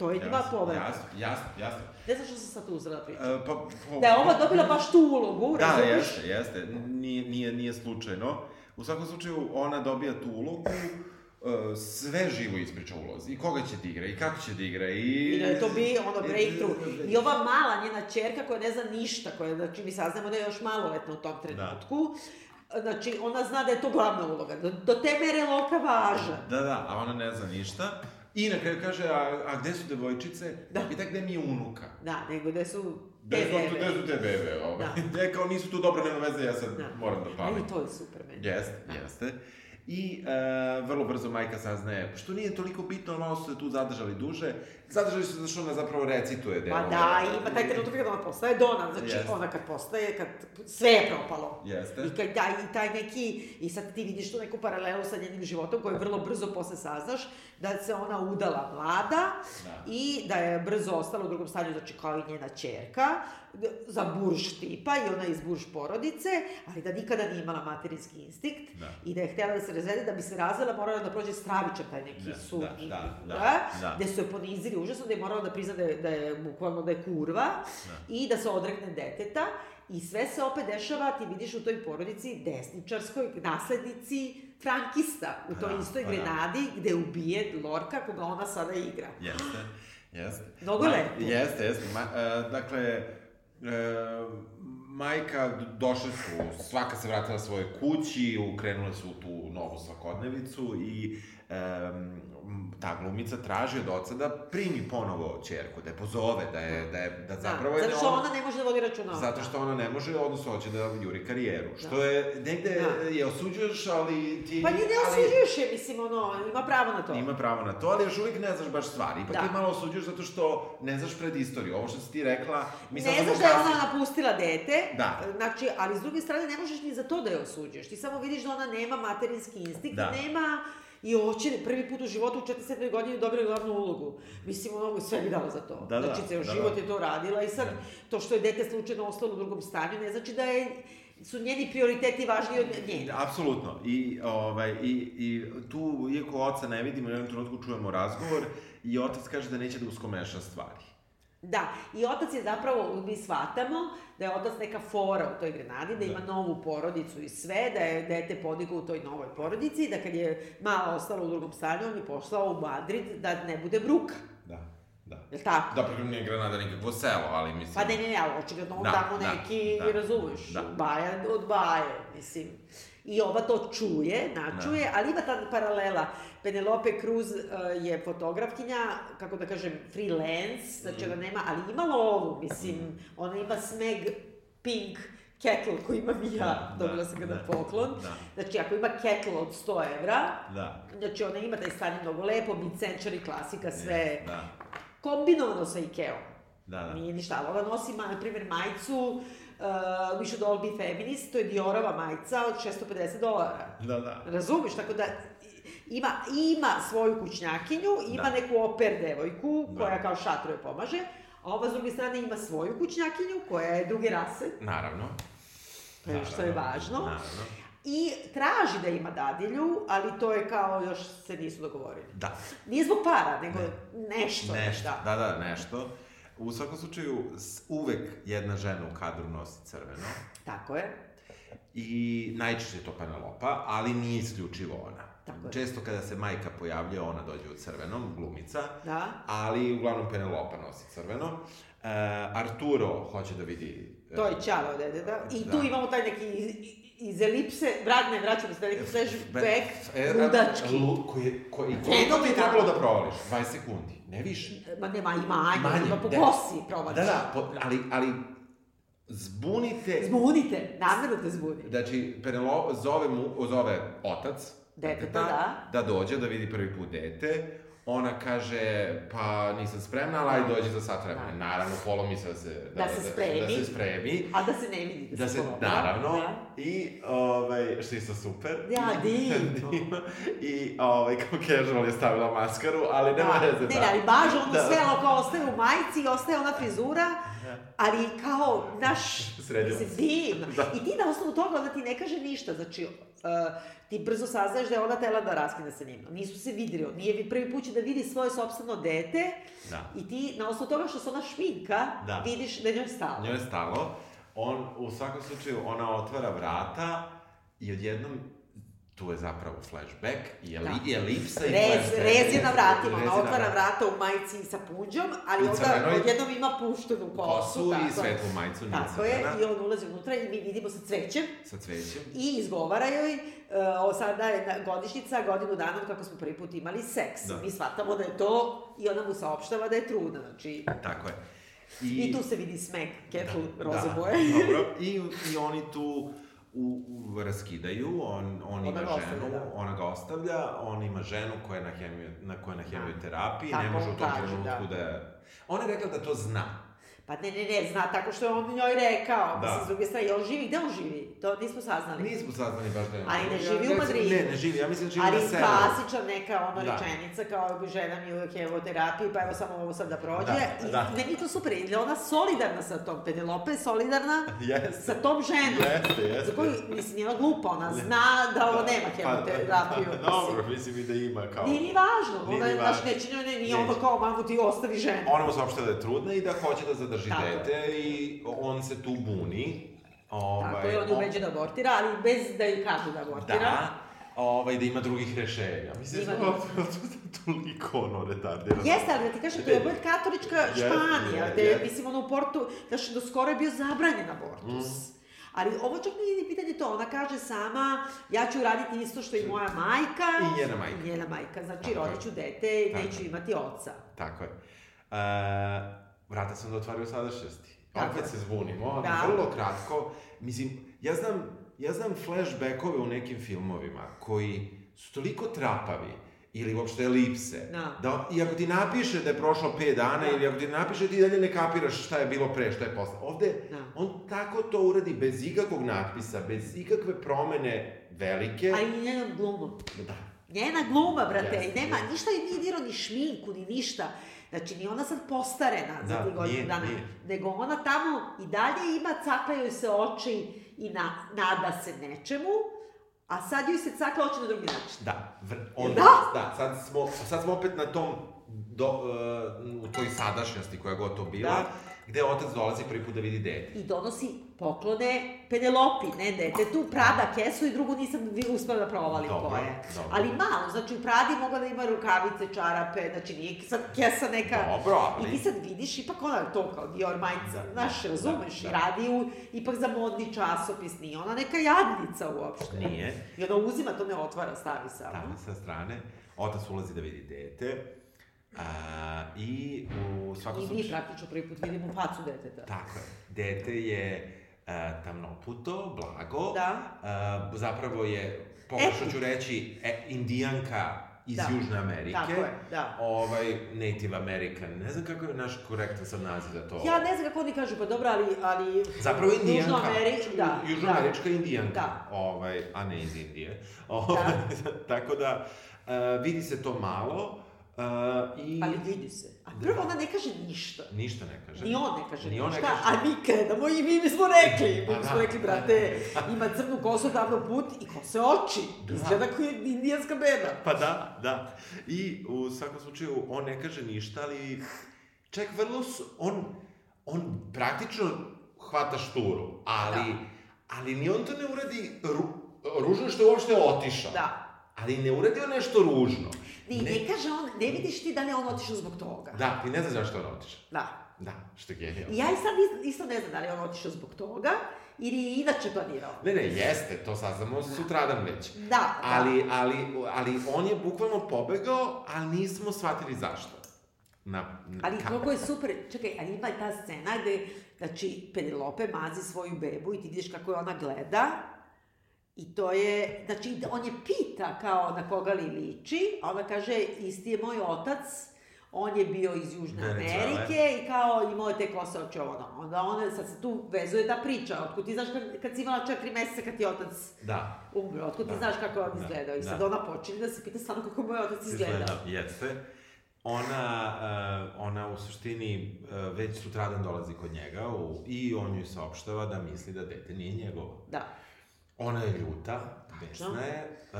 To je Jasno, povratak. Jasno, jasno, jasno. Ne znam što sam sad tu uzela da pričam. E, pa, po- Da je ova dobila baš tu ulogu, Da, razumiješ? jeste, jeste. Nije, nije, nije slučajno. U svakom slučaju, ona dobija tu ulogu, e, sve živo ispriča ulozi. I koga će da igra, i kako će da igra, i... I da je to bi ono breakthrough. I ova mala njena čerka koja ne zna ništa, koja, znači mi saznamo da je još maloletna u tom trenutku, znači ona zna da je to glavna uloga. Do, do te mere Loka važa. Da, da, a ona ne zna ništa. I na kraju kaže, a, a gde su devojčice? Da. Da. Pita gde mi je unuka. Da, nego da su Gde te tu, bebe. gde su te bebe? Ovaj. Da. Da. kao nisu tu dobro, nema veze, ja sad Da. moram da palim. Ali to je super meni. Jeste, jeste. I e, vrlo brzo majka saznaje, što nije toliko bitno, malo su se tu zadržali duže. Zadržali su se zato što ona zapravo recituje Pa delove. da, ima taj trenutak kad ona postaje Dona, znači Jeste. ona kad postaje, kad sve je propalo. Jeste. I, kad, da, I taj neki, i sad ti vidiš tu neku paralelu sa njenim životom koju vrlo brzo posle saznaš, da se ona udala mlada Da. i da je brzo ostala u drugom stanju, znači kao i njena čerka, za burš tipa i ona iz burš porodice, ali da nikada nije imala materinski instinkt Da. i da je htjela da se razvede, da bi se razvela morala da prođe stravičan taj neki Da, sud, da, da, da, da. gde su je ponizili užasno, da je morala da prizna da je, da je bukvalno da je kurva i da se odrekne deteta i sve se opet dešava, ti vidiš u toj porodici desničarskoj naslednici Frankista, u toj da, istoj pa da. Grenadi, gde ubije Lorka, koga ona sada igra. Jeste, jeste. Mnogo lepo. Jeste, jeste. Ma, e, dakle, e, majka, došle su, svaka se vratila svojoj kući, ukrenule su u tu novu svakodnevicu i e, ta glumica traži od oca da primi ponovo čerku, da je pozove, da je, da je, da zapravo je da, ne zato što ono- ona ne može da vodi računa. Zato što ona ne može, odnosno hoće da juri karijeru. Što je, negde Da. je osuđuješ, ali ti... Pa ni ne osuđuješ je, mislim, ono, ima pravo na to. Ima pravo na to, ali još uvijek ne znaš baš stvari. Ipak Da. ti malo osuđuješ zato što ne znaš pred istoriju. Ovo što si ti rekla, mi ne znaš da je ona napustila dete, Da. znači, ali s druge strane ne možeš ni za to da je osuđuješ. Ti samo vidiš da ona nema materinski instinkt, Da. nema i hoće prvi put u životu u 47. godini dobila glavnu ulogu. Mislim, ono, sve bi dala za to. Da, da, znači, ceo da, život da. je to radila i sad, to što je dete slučajno ostalo u drugom stanju, ne znači da je, su njeni prioriteti važniji od nje. Apsolutno. I, ovaj, i, I tu, iako oca ne vidimo, u jednom trenutku čujemo razgovor i otac kaže da neće da uskomeša stvari. Da, i otac je zapravo, mi shvatamo da je otac neka fora u toj Grenadi, da ima novu porodicu i sve, da je dete podigao u toj novoj porodici, da kad je mala ostala u drugom stanju, on je poslao u Madrid da ne bude bruka. Da, da. Je li tako? Da, pritom nije Granada nikakvo selo, ali mislim... Pa ne, ne, ne, ali očigledno Da, tamo da, neki, da, razumeš, da. baja od baje, mislim. I ova to čuje, načuje, Da. ali ima ta paralela. Penelope Cruz uh, je fotografkinja, kako da kažem, freelance, znači Mhm. ona nema, ali ima lovu, mislim, ona ima smeg pink kettle koji imam i ja, Da, dobila sam ga na da, poklon. da. Znači, ako ima kettle od 100 evra, Da. znači ona ima taj stan je mnogo lepo, mid-century klasika, sve Da, kombinovano sa Ikeom. da, da. Nije ništa, ali ona nosi, na primjer, majicu uh, We should all be feminist, to je Diorova majica od 650 dolara. Da, da. Razumeš? Tako da ima, ima svoju kućnjakinju, ima Da. neku oper devojku Da. koja kao šatro je pomaže, a ova s druge strane ima svoju kućnjakinju koja je druge rase, Naravno. to je što je važno. Naravno. I traži da ima dadilju, ali to je kao još se nisu dogovorili. Da. Nije zbog para, nego nešto. Nešto, Da. da, da, nešto. U svakom slučaju, uvek jedna žena u kadru nosi crveno. Tako je. I najčešće je to Penelopa, ali nije isključivo ona. Tako je. Često kada se majka pojavlja, ona dođe u crvenom, glumica, Da. ali uglavnom Penelopa nosi crveno. E, Arturo hoće da vidi... e, To je Ćalo dede, da. I Da. tu imamo taj neki iz, elipse, vratne, vraćamo se, neki flashback, ludački. Lu, koji, je- koji, koliko Fenomenalno. trebalo da provališ? 20 sekundi, ne više. Ma nema i manje, Manje, ima po de- kosi provališ. Da, da, po, ali, ali zbunite... Zbunite, namjerno te zbuni. Znači, Penelope zove, mu, zove otac Deteta, da. da dođe da vidi prvi put dete. Ona kaže, pa nisam spremna, ali ajde dođi za sat vremena. Da. Naravno, polomi se da se, Da se spremi. Da, se spremi. A da se ne vidi Da se, polomila. naravno, Da. i, ovaj, što je isto super. Ja, divno. Divno. I, ovaj, kao casual je stavila maskaru, ali nema Da, veze. ne, ne, ali baš ono Da. sve ono kao ostaje u majici, ostaje ona frizura, ali kao, naš, Sredilac. mislim, divno. Da. I ti na osnovu toga onda ti ne kaže ništa, znači, uh, ti brzo saznaš da je ona tela da raskine sa njim. Nisu se videli, nije vi prvi put će da vidi svoje sobstveno dete Da. i ti na osnovu toga što se ona šminka, Da. vidiš da je njoj stalo. Njoj je stalo. On, u svakom slučaju, ona otvara vrata i odjednom tu je zapravo flashback i, eli, Da. i elipsa i Rez, flashback. rez je na vratima, ona na otvara vrata u majici sa punđom, ali onda odjednom ima puštenu kosu. Kosu i tako je. svetlu majicu, Tako je, i on ulazi unutra i mi vidimo sa cvećem Sa cvećem. i izgovara joj, uh, sada je godišnjica, godinu dana kako smo prvi put imali seks. Da. Mi shvatamo da je to i ona mu saopštava da je trudna, znači... Tako je. I, tu se vidi smek, ketlu, Da, roze da, boje. Dobro. I, I oni tu u, u, raskidaju, on, on Ona ima ga ženu, ostavlja, da. ona ga ostavlja, on ima ženu koja je na, hemio, na, koja je na hemioterapiji, Tako ne može u tom kaže, trenutku da. da... Ona je rekla da to zna. Pa ne, ne, ne, zna tako što je on njoj rekao. Da. Mislim, s druge strane, je on živi? Gde on živi? To nismo saznali. Nismo saznali baš da je... Ali ne Ja- živi u recimo, Madridu. Ne, ne živi, ja mislim da živi Ali na severu. klasična neka ono Da. rečenica kao bi žena mi uvek je u terapiji, pa evo samo ovo sad da prođe. Da, I da. meni to super, je ona solidarna sa tom, Penelope je solidarna Jeste. sa tom ženom. Jeste, jeste. Za koju, mislim, nije ona glupa, ona zna da ovo nema hemoterapiju. Pa, dobro, mislim i da ima kao... Nije ni važno, ona znaš, neće njoj, ne, nije ono kao, mamu ti ostavi ženu. Ona mu saopšta da je trudna i da hoće da zadrži Tako je. dete i on se tu buni Ovaj, Tako je, on je ubeđen da abortira, ali bez da ju kažu da abortira. Da, ovaj, da ima drugih rešenja. Mislim, Ima ima toliko ono retardirano. Jeste, ali da ti kažem, to je opet katolička Španija, gde, je. mislim, ono u Portu, znaš, do skoro je bio zabranjen abortus. Mm. Ali ovo čak nije ni pitanje to, ona kaže sama, ja ću raditi isto što i moja majka. I njena majka. I njena majka, znači Tako rodit ću dete, Tako neću imati oca. Tako je. E, vrata sam da otvaraju sadašnjosti. Tako Opet je. se zbunimo, ali Da. vrlo kratko. Mislim, ja znam, ja znam flashbackove u nekim filmovima koji su toliko trapavi ili uopšte elipse, Da. da i ako ti napiše da je prošlo 5 dana Da. ili ako ti napiše ti dalje ne kapiraš šta je bilo pre, šta je posle. Ovde, Da. on tako to uradi bez ikakvog natpisa, bez ikakve promene velike. A i njena gluma. Da. Njena gluma, brate, i nema, jeste. ništa joj nije dirao ni šminku, ni ništa. Znači, ni ona sad postarena za Da, tih godinu nije, dana. nije. Nego ona tamo i dalje ima, cakla joj se oči i na, nada se nečemu, a sad joj se cakla oči na drugi način. Da, vr, on, Da? da, sad smo, sad smo opet na tom, do, uh, u toj sadašnjosti koja je gotovo bila, Da. Gde otac dolazi prvi put da vidi dete. I donosi poklone Penelopi, ne detetu, Prada kesu i drugu nisam uspela da provalim Dobro, koja je. dobro. Ali malo, znači u Pradi mogla da ima rukavice, čarape, znači nije sad kesa neka... Dobro, ali- I ti sad vidiš, ipak ona to kao Dior majica, znaš, razumeš, da. i radi u, ipak za modni časopis, nije ona neka jadnica uopšte. Nije. I ona uzima, to ne otvara, stavi samo. Tamo sa strane, otac ulazi da vidi dete, a, i u svakom I mi slučaju... praktično prvi put vidimo facu deteta. Tako je. Dete je uh, tamnoputo, blago. Da. Uh, zapravo je, pokušat ću reći, e, indijanka iz Da. Južne Amerike. Tako je, da. Ovaj, Native American. Ne znam kako je naš korektan sad naziv za to. Ja ne znam kako oni kažu, pa dobro, ali... ali Zapravo indijanka. Južnoameri- da, Južnoamerička indijanka. Da. Ovaj, a ne iz Indije. Ovaj, tako da, uh, vidi se to malo. Uh, i... Ali vidi se. A prvo ona ne kaže ništa. Ništa ne kaže. Ni on ne kaže Ni on ne ništa, kaže. a mi krenemo i mi smo rekli. Pa Mi da. smo rekli, brate, ima crnu kosu, davno put i kose oči. Da. Izgleda kao indijanska beba. Pa da, da. I u svakom slučaju on ne kaže ništa, ali čak vrlo su, on, on praktično hvata šturu, ali, Da. ali ni on to ne uradi ru, ružno što je uopšte otišao. Da. Ali ne uradi on nešto ružno. Ne, ne, kaže on, ne vidiš ti da je on otišao zbog toga. Da, ti ne znaš zašto on otišao. Da. Da, što je genijalno. Ja i sad is- isto ne znam da li je on otišao zbog toga ili je inače planirao. Ne, ne, jeste, to saznamo sutradan već. Da, da. Ali, ali, ali on je bukvalno pobegao, ali nismo shvatili zašto. Na, na, Ali kako? koliko je super, čekaj, ali ima ta scena gde, znači, Penelope mazi svoju bebu i ti vidiš kako je ona gleda i to je, znači, on je pita kao na koga li liči, a ona kaže, isti je moj otac, on je bio iz Južne. Amerike i kao imao je te kose ovo, ono. Onda ona, sad se tu vezuje ta priča, otkud ti znaš kad, kad si imala četiri meseca kad ti otac Da. umro, otkud ti Da. znaš kako on Da. izgledao i sad Da. ona počinje da se pita stvarno kako moj otac izgledao. Izgleda, jeste. Ona, uh, ona u suštini uh, već sutradan dolazi kod njega u, i on joj saopštava da misli da dete nije njegovo. Da. Ona je ljuta, besna je, uh,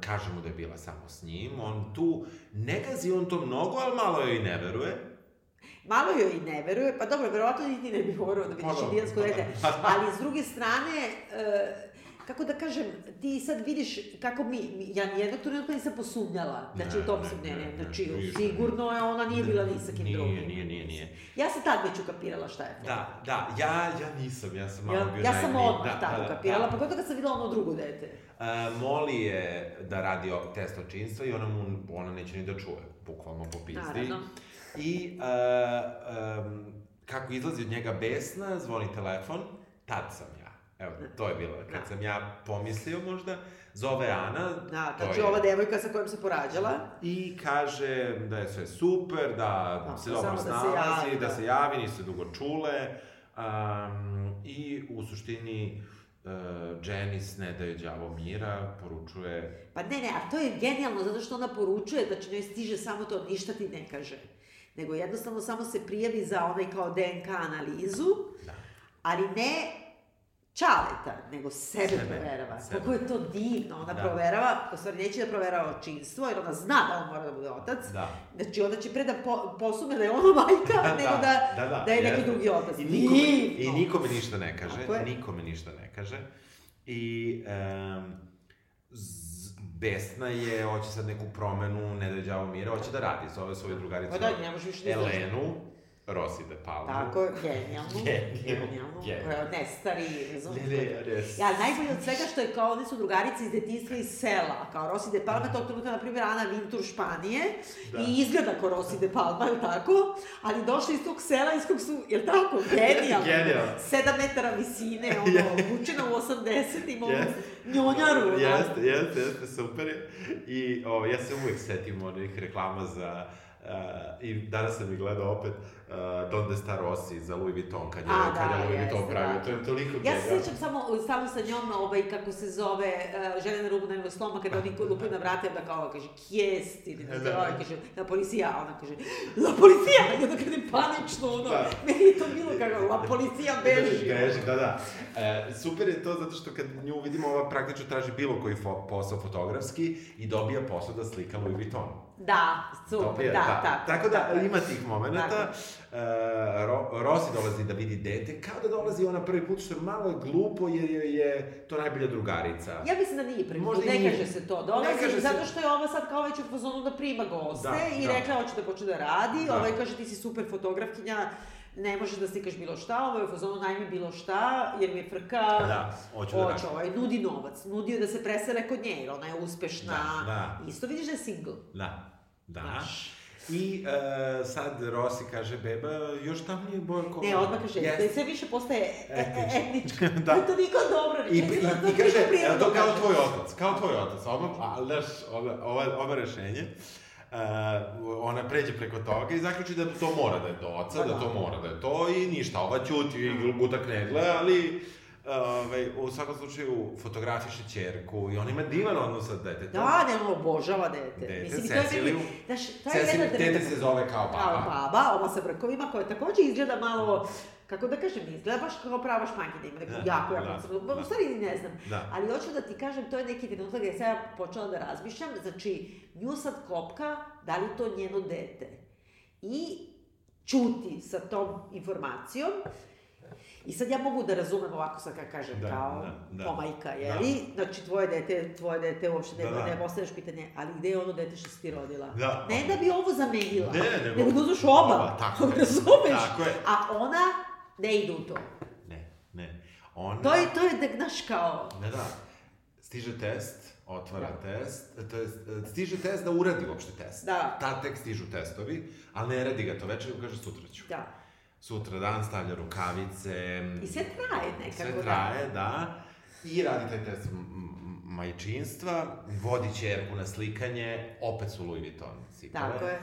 kaže mu da je bila samo s njim, on tu, ne gazi on to mnogo, ali malo joj ne veruje. Malo joj i ne veruje, pa dobro, verovatno niti ne bi morao da Pa vidiš dobro, indijansko pa dete, da. ali s druge strane, e, kako da kažem, ti sad vidiš kako mi, mi ja nijednog trenutka nisam posumnjala, znači Ne, u tom ne, sam, ne, ne, ne, ne, znači ništa. sigurno je ona nije bila ni sa kim Nije, drugim. nije, nije, nije. Ja sam tad već ukapirala šta je to. Da, da, ja, ja nisam, ja sam malo Ja, bio ja sam odmah Da, tad da, da, ukapirala, da. pogotovo kad sam videla ono drugo dete. Uh, moli je da radi test očinstva i ona mu, ona neće ni da čuje, bukvalno po pizdi. Naravno. I uh, um, kako izlazi od njega besna, zvoni telefon, tad sam. Evo, to je bilo, kad Da. sam ja pomislio možda, zove Ana, Da, znači je- ova devojka sa kojom se porađala, i kaže da je sve super, da, Da, se dobro da se snalazi, javi, da. da. se javi, nisu dugo čule. Um, I u suštini uh, Janice ne daje đavo mira, poručuje Pa ne, ne, a to je genijalno, zato što ona poručuje će njoj stiže samo to, ništa ti ne kaže. Nego jednostavno samo se prijavi za onaj kao DNK analizu, Da. ali ne čaleta, nego sebe, Sebe, proverava. sebe. Kako je to divno, ona Da. proverava, u stvari neće da proverava očinstvo, jer ona zna da on mora da bude otac. Da. Znači, onda će pre da po, posume da je ona majka, nego da, da, je neki drugi otac. I nikome, I Divno. nikome ništa ne kaže, Tako je. nikome ništa ne kaže. I um, besna je, hoće sad neku promenu, ne da đavo mira, hoće da radi, zove svoju drugaricu Pa da, ne da. Elenu, Rossi de Palma. Tako genijalno. Genijalno, Genijalno. genijalno. Koja je nestari, razumiješ? Ne, ne. Ja, najbolje od svega što je kao, one su drugarice iz detinstva iz sela, kao Rossi de Palma, tog trenutka, na primjer, Ana Vintur Španije, Da. i izgleda kao Rossi de Palma, je tako? Ali došli iz tog sela iz kog su, je tako, genijalno. Genijalno. 7 metara visine, ono, vučena u 80 ima ono, Jeste. njonjaru. Jeste, jeste, jeste, super. I o, ja se uvijek setim onih reklama za Uh, I danas sam ih gledao opet uh, Donde sta Rossi za Louis Vuitton, kad je, A, kad da, je Louis Vuitton pravio. da. To je toliko Ja se sjećam samo, stalno sa njom, ovaj, kako se zove, uh, žene na rubu najmilo sloma, kada oni lupaju na vrata, onda kao kaže, kjest, ili Da, da, da. da, kaže, la policija, a ona kaže, la policija, i onda krene panično, ono, Da. meni je to bilo kako, la policija beži. Beži, da, da. E, super je to zato što kad nju vidimo, ova praktično traži bilo koji fo posao fotografski i dobija posao da slika Louis Vuitton. Da, super, Dobija, da, tako. Tako da je. ima tih momenta. Tako. E, Ro, Rossi dolazi da vidi dete, kao da dolazi ona prvi put, što je malo je glupo jer je, je to najbolja drugarica. Ja mislim da nije prvi put, ne nije. kaže se to. Dolazi, Ne kaže zato što je ova sad kao već u fazonu da prima goste Da, i da. rekla hoće da počne da radi, Da. ovaj kaže ti si super fotografkinja, ne možeš da slikaš bilo šta, ovo je u fazonu najmi bilo šta, jer mi je frka, Da, hoću da radim. ovaj, nudi novac, nudi joj da se presele kod nje, jer ona je uspešna, Da, da. isto vidiš da je single. Da, da. Znaš. I e, sad Rossi kaže, beba, još tamo nije Borko. Ne, odmah kaže, Jeste. da sve više postaje e, e, Etnička. etnička. Da. To toliko dobro. I, i, to i kaže, evo to kao tvoj otac, kao tvoj otac, odmah, a, znaš, ova, ova, ova rešenje, uh, ona pređe preko toga i zaključi da to mora da je do oca, Pa da da. to mora da je to i ništa, ova ćuti i gutak ne gleda, ali Ove, u svakom slučaju fotografiše čerku i on ima divan odnos sa detetom. Da, ne, on obožava dete. Dete, Mislim, i to je Ceciliju. znaš, to je Cecil, jedna dete se zove kao baba. Kao baba, ova sa brkovima, koja takođe izgleda malo, kako da kažem, izgleda baš kao prava špankinja, ima neku Da, jako, da, jako crnu, da. u stvari ne znam. Da. Ali hoću da ti kažem, to je neki trenutak gde sam ja počela da razmišljam, znači, nju sad kopka, da li to njeno dete. I čuti sa tom informacijom, I sad ja mogu da razumem ovako sad kad kažem Da, kao da, da. pomajka, jeli? Znači tvoje dete, tvoje dete uopšte ne, Da, da. ne postavljaš pitanje, ali gde je ono dete što si ti rodila? Da. Ne da bi ovo zamenila, Ne, nego- nego da uzmeš oba, oba, tako je. razumeš? Tako je. A ona ne ide u to. Ne, ne. Ona... To je, to je, da, znaš, kao, Ne, da. Stiže test, otvara test, to je, stiže test da uradi uopšte test. Da. Ta tek stižu testovi, ali ne radi ga to večer, kaže sutra ću. da. Sutra dan stavlja rukavice. I sve traje nekako, Sve traje, da. I radi taj test majčinstva, vodi čerku na slikanje, opet su Louis Vuitton cipele. Tako je.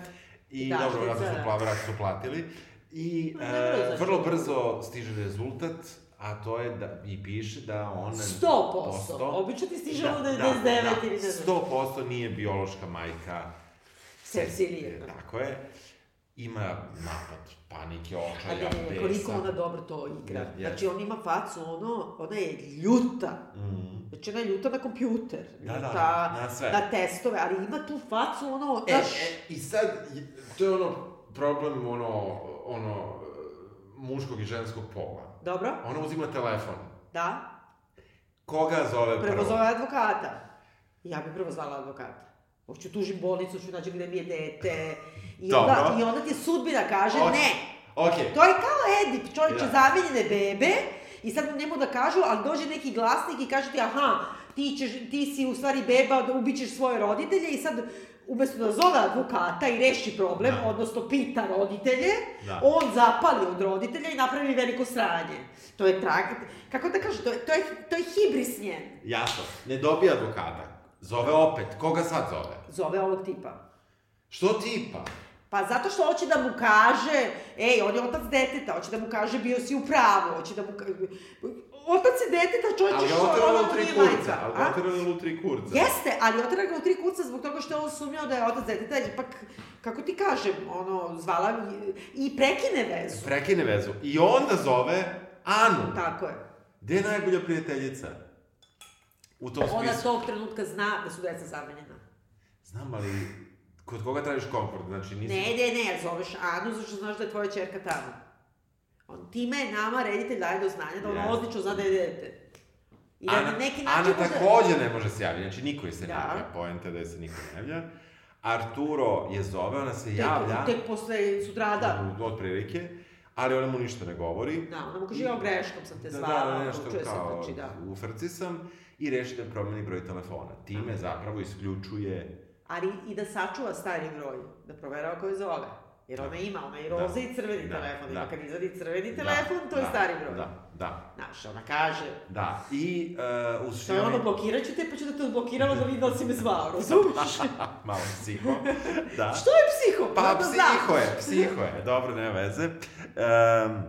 I Da, dobro, vratno su, da. pla- su platili. I e, zašto? vrlo brzo stiže rezultat, a to je da, i piše da ona... 100%. Obično ti stiže ono 99 ili ne znam. 100% nije biološka majka Cecilije. Tako je. Ima napad panike, očaja, besa. koliko ona dobro to igra. Je- je. Znači, on ima facu, ono, ona je ljuta. Mm. Znači, ona je ljuta na kompjuter. Da, da, ljuta na sve. Na testove, ali ima tu facu, ono, E, znaš, e, i sad, to je ono problem, ono, ono, muškog i ženskog pola. dobro, Ona uzima telefon. da, Koga zove prvo? prvo zove advokata. Ja bi prvo zvala advokata. Hoću tužim bolnicu, ću nađi gde mi je dete. I onda, Dobro. I onda ti sudbina kaže, Ok. ne, Okej. To je kao Edip, čovječe, Da. zamenjene bebe, i sad njemu da kažu, ali dođe neki glasnik i kaže ti, aha, ti, ćeš, ti si u stvari beba, da ubićeš svoje roditelje i sad umesto da zove advokata i reši problem, Da. odnosno pita roditelje, Da. on zapali od roditelja i napravi veliko sranje. To je trag... Kako da kažem, to je, to je, to je hibris njen. Jasno, ne dobija advokata. Zove opet. Koga sad zove? Zove ovog tipa. Što tipa? Pa zato što hoće da mu kaže, ej, on je otac deteta, hoće da mu kaže bio si u pravu, hoće da mu kaže... Otac je deteta, čovječe, Ali ga što oterala ona u tri kurca. Ali ga oterala u tri kurca. Jeste, ali otera ga u tri kurca zbog toga što je on sumnjao da je otac deteta, ipak, kako ti kažem, ono, zvala i- prekine vezu. Prekine vezu. I onda zove Anu. Tako je. Gde je najbolja prijateljica? U tom Ona smislu. tog trenutka zna da su deca zamenjena. Znam, ali kod koga tražiš komfort? Znači, nisi... Ne, ne, ne, zoveš Anu zašto znaš da je tvoja čerka tamo. On, time nama reditelj daje do znanja da ona Jeste. odlično zna da je dete. I da Ana, na neki Ana način... možda- takođe ne može se javiti, znači niko je se ne Da. javlja, poenta je da je se niko ne javlja. Arturo je zove, ona se Tek, javlja, tek posle sutrada. od prilike, ali ona mu ništa ne govori. Da, ona mu kaže, ja greškom sam te Da, zvala, da, nešto čuje se kao, trči, da. u frci sam i reši da promeni broj telefona. Time zapravo isključuje Ali i da sačuva stari broj, da proverava ko je zove. Jer ona ima, ona i Da. roze i crveni Da, telefon. da. Ima kad izvadi crveni Da, telefon, to je da, stari broj. Da, da, Znaš, ona kaže, da. I uh, u što suštini... je ono, blokirat ću te, pa ću da te odblokirala da vidi da li si me zvao, razumiješ? Malo psiho. Da. Što je psiho? Pa, da psiho znaš. je, psiho je, dobro, nema veze. Um,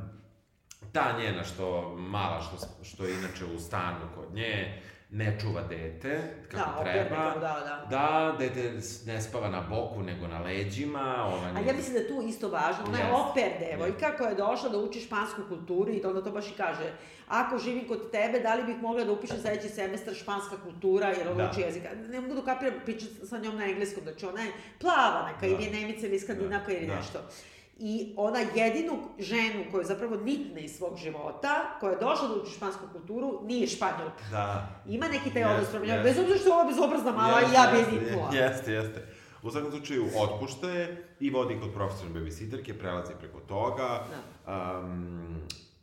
ta njena što, mala što, što je inače u stanu kod nje, ne čuva dete, kako Da, treba. kako, da, da. Da, dete ne spava na boku, nego na leđima. Ona A ja mislim da je tu isto važno, ona je Jeste. oper devojka koja je došla da uči špansku kulturu i onda to baš i kaže, ako živim kod tebe, da li bih mogla da upišem sledeći semestar španska kultura, jer ona Da. uči jezika. Ne mogu da kapiram, pričam sa njom na engleskom, znači ona je plava neka, Da. ili je nemica ili skandinavka ili Da. nešto. I ona jedinu ženu koju zapravo nikne iz svog života, koja je došla da uči špansku kulturu, nije španjolka. Da. Ima neki taj Jeste, odnos prema jeste. bez obzira što je ova bezobrazna mala Jeste, i ja jeste, niknula. Jeste, jeste. U svakom slučaju, otpušta je i vodi kod profesionalne babysitterke, prelazi preko toga. Da. Um,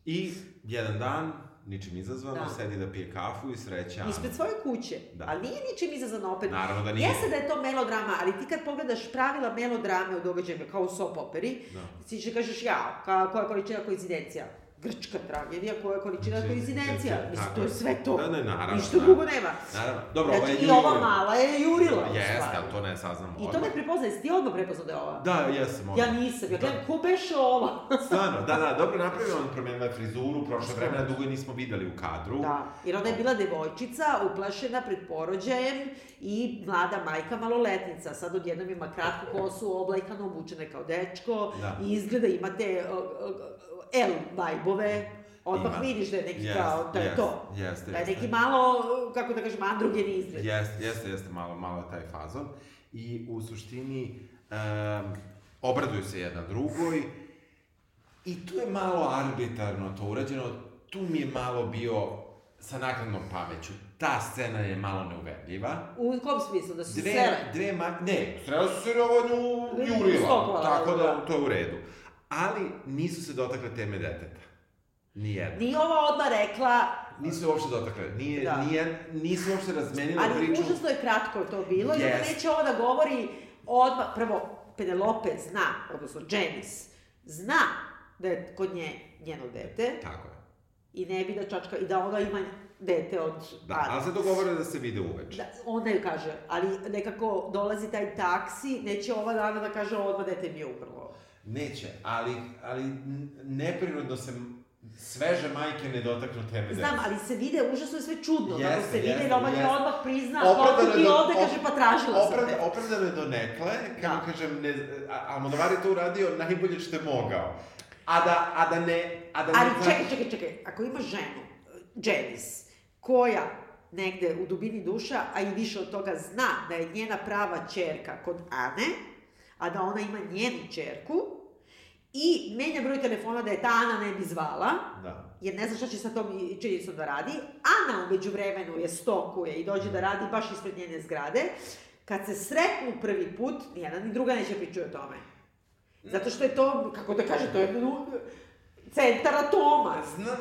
I jedan dan, ničim izazvano, Da. sedi da pije kafu i sreće Anu. Ispred svoje kuće. Da. Ali nije ničim izazvano opet. Naravno da nije. Jeste da je to melodrama, ali ti kad pogledaš pravila melodrame u događajima, kao u soap operi, Da. ti će kažeš ja, ka, koja količina koincidencija? Grčka tragedija, koja je količina koincidencija? Mislim, to je sve to. Da, ne, naravno, Ništa drugo nema. Naravno. Dobro, Znači, je i ova Jurila. mala je jurila. Jeste, ali to ne saznamo I to ne prepoznaje, si ti odmah prepoznao da je ova? Da, jesam. Ja odmah. nisam, ja Da. gledam, ko beše ova? Stvarno, da, da, dobro napravio on promenila je frizuru, prošle vremena dugo je nismo videli u kadru. Da, jer ona je bila devojčica, uplašena pred porođajem i mlada majka maloletnica. Sad odjednom ima kratku kosu, oblajkano, obučena kao dečko Da. i izgleda imate L vajbove. Odmah Ima. vidiš da je neki Jest, kao, da je jest, to. jeste, Da je neki malo, kako da kažem, androgeni izgled. Jeste, jeste, jeste, malo, malo je taj fazon. I u suštini um, obraduju se jedna drugoj i tu je malo arbitarno to urađeno, tu mi je malo bio sa nakladnom pameću. Ta scena je malo neuverljiva. U kom smislu? Da su Dve, sele? dve ma... Ne, srela su se na jurila, tako da da. to je u redu. Ali nisu se dotakle teme deteta. Nijedna. Nije ova odmah rekla, Nisu se uopšte dotakle. Nije, Da. nije, nisu uopšte razmenile ali priču. užasno je kratko to bilo i onda Jest. neće ovo da govori odmah, prvo, Penelope zna, odnosno Janice, zna da je kod nje njeno dete Tako je. i ne bi da čačka, i da ona ima dete od Da, ali se dogovore da se vide uveče. Da, onda ju kaže, ali nekako dolazi taj taksi, neće ova dana da kaže odmah dete mi je umrlo. Neće, ali, ali neprirodno se sveže majke ne dotaknu teme Znam, dece. ali se vide, užasno je sve čudno, kako Jeste, se vide, jeste, jer ova je odmah prizna, Opravdano ti do- ovde, op- kaže, pa tražila sam Opravda, te. opravdano je do nekle, kako Da. kažem, ne, Almodovar je to uradio najbolje što je mogao. A da, a da ne... A da Ali ne, čekaj, čekaj, čekaj, ako ima ženu, Janice, koja negde u dubini duša, a i više od toga zna da je njena prava čerka kod Ane, a da ona ima njenu čerku, i menja broj telefona da je ta Ana ne bi zvala, Da. jer ne zna šta će sa tom činjenicom da radi. Ana umeđu vremenu je stokuje i dođe da radi baš ispred njene zgrade. Kad se sretnu prvi put, ni jedna ni druga neće pričati o tome. Zato što je to, kako da kaže, to je centar atoma. Zna,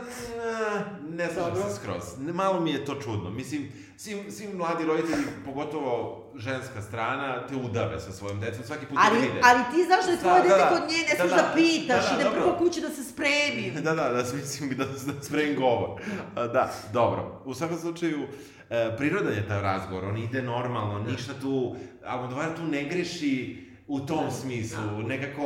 ne slažem se skroz. Malo mi je to čudno. Mislim, svi, svi mladi roditelji, pogotovo ženska strana, te udave sa svojom decom svaki put Ali, kad vide. ali ti znaš da je tvoje Da, da, dete da. kod nje, ne Da, da. da, pitaš, Da, da, ide dobro. prvo kući da se spremi. Da, da, da, mislim da, da spremim govor. Da, dobro. U svakom slučaju, e, prirodan je taj razgovor, on ide normalno, ništa tu, Almodovar tu ne greši u tom smislu, nekako,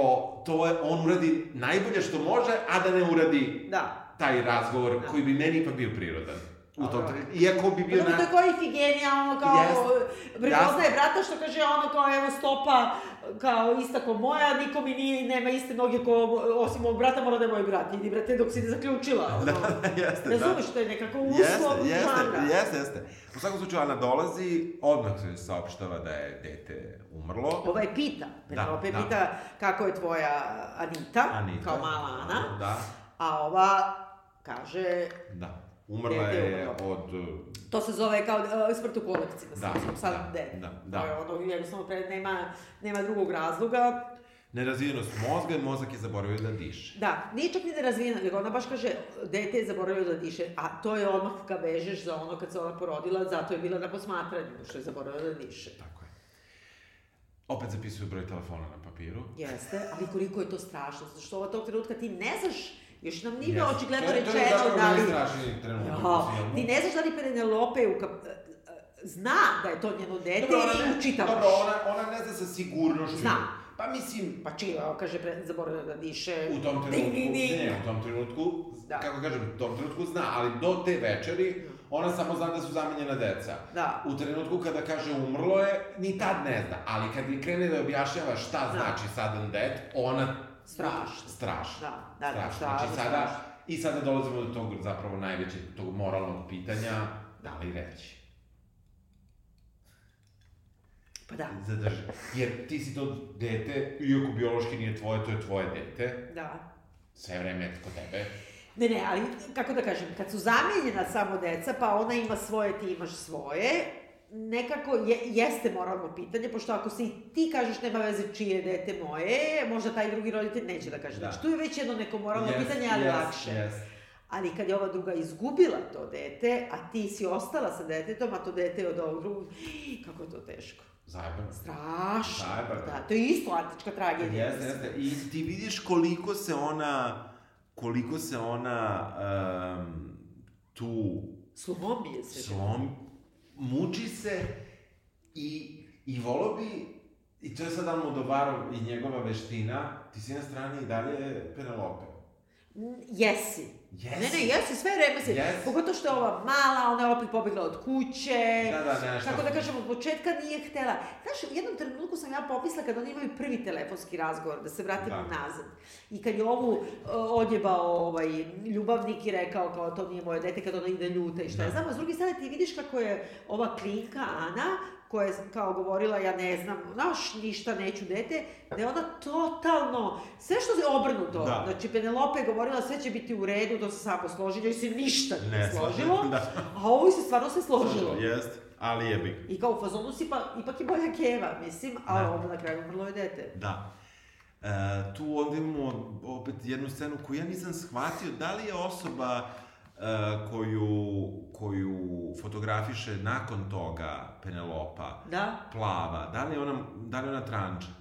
to je, on uradi najbolje što može, a da ne uradi Da. taj razgovor koji bi meni ipak bio prirodan. U tom, Dobro. iako bi bio Dobro, na... to je kao Ifigenija, ono kao, Jest. prepoznaje brata što kaže ono kao, evo stopa, kao ista ko moja, niko mi nije, nema iste noge ko, osim mog brata, mora da je moj brat. Idi, brate, dok si ne zaključila. Ono. Da, jeste, da. Razumeš, to je nekako uslov Jeste, jeste, žanra. jeste, jeste. U svakom slučaju, Ana dolazi, odmah se saopštava da je dete umrlo. Ovaj pita, Penelope da. pita kako je tvoja Anita, Anita. kao mala Ana, Da, a ova kaže, da. Umrla je je od... to se zove kao uh, smrt u kolekciji, da, Da, sam sad da, de. da, da. To je ono, jednostavno, pre, nema, nema drugog razloga. Nerazvijenost mozga i mozak je zaboravio da diše. Da, nije čak ni nerazvijena, nego ona baš kaže, dete je zaboravio da diše, a to je odmah kad vežeš za ono kad se ona porodila, zato je bila na posmatranju, što je zaboravila da diše. Tako je. Opet zapisuju broj telefona na papiru. Jeste, ali koliko je to strašno, zato što ovog tog trenutka ti ne znaš, još nam nije Jeste. očigledno To je- to je rečeno zapravo da li... najstrašniji trenutak u Ja, filmu. ti ne znaš da li Penelope u kap... e, zna da je to njeno dete Dobro, ona ne, učitavaš. dobro, ona, ona ne zna sa sigurnošću. Zna. Pa mislim, Pa evo, kaže, pre, zaboravio da diše. u tom Ding, trenutku, ding, ding. ne, u tom trenutku, Da. kako kažem, u tom trenutku zna, ali do te večeri, ona samo zna da su zamenjena deca. Da. U trenutku kada kaže umrlo je, ni tad ne zna, ali kad je krene da objašnjava šta Da. znači sudden death, ona... Strašno. Strašno. Da, da, da, strašno. strašno, Znači sada, strašno. i sada dolazimo do tog zapravo najvećeg, tog moralnog pitanja, da li reći? Pa da, Zadrži. Jer ti si to dete, iako biološki nije tvoje, to je tvoje dete, da. sve vreme je kod tebe. Ne, ne, ali kako da kažem, kad su zamijenjena samo deca, pa ona ima svoje, ti imaš svoje, nekako je, jeste moralno pitanje, pošto ako si ti kažeš nema veze čije je dete moje, možda taj drugi roditelj neće da kaže. Da. Znači, tu je već jedno neko moralno Jest, pitanje, ali jest, lakše. jest. Ali kad je ova druga izgubila to dete, a ti si ostala sa detetom, a to dete je od ovog drugog, kako je to teško. Zajebano. Strašno. Zajebano. Da, to je isto antička tragedija. Jeste, jeste. I ti vidiš koliko se ona, koliko se ona um, tu Slomije se. slom, muči se i, i volo bi, i to je sad Almodovarov i njegova veština, ti si na strani i dalje Penelope. Jesi. Jesi. Ne, ne, jesi, sve vreme si. Jesi. Pogotovo što je ova mala, ona je opet pobegla od kuće. Da, da, nešto. Kako da kažem, od početka nije htela. Znaš, u jednom trenutku sam ja pomisla kad oni imaju prvi telefonski razgovor, da se vratimo Da. nazad. I kad je ovu uh, odjebao ovaj, ljubavnik i rekao kao to nije moje dete, kad ona ide ljuta i je Da. znam. A s druge strane ti vidiš kako je ova klinka Ana, koja je kao govorila ja ne znam, znaš, ništa neću dete, da je ona totalno, sve što je obrnuto. Da. Znači, Penelope je govorila sve će biti u redu, to se samo složi, njoj se ništa nije složilo, da. a ovo se stvarno se složilo. Jest, ali je bi. I kao u fazonu si pa, ipak je bolja keva, mislim, a Da. ovo na kraju umrlo je dete. Da. E, tu ovdje imamo opet jednu scenu koju ja nisam shvatio, da li je osoba koju, koju fotografiše nakon toga Penelopa Da? plava, da li ona, da li ona tranča?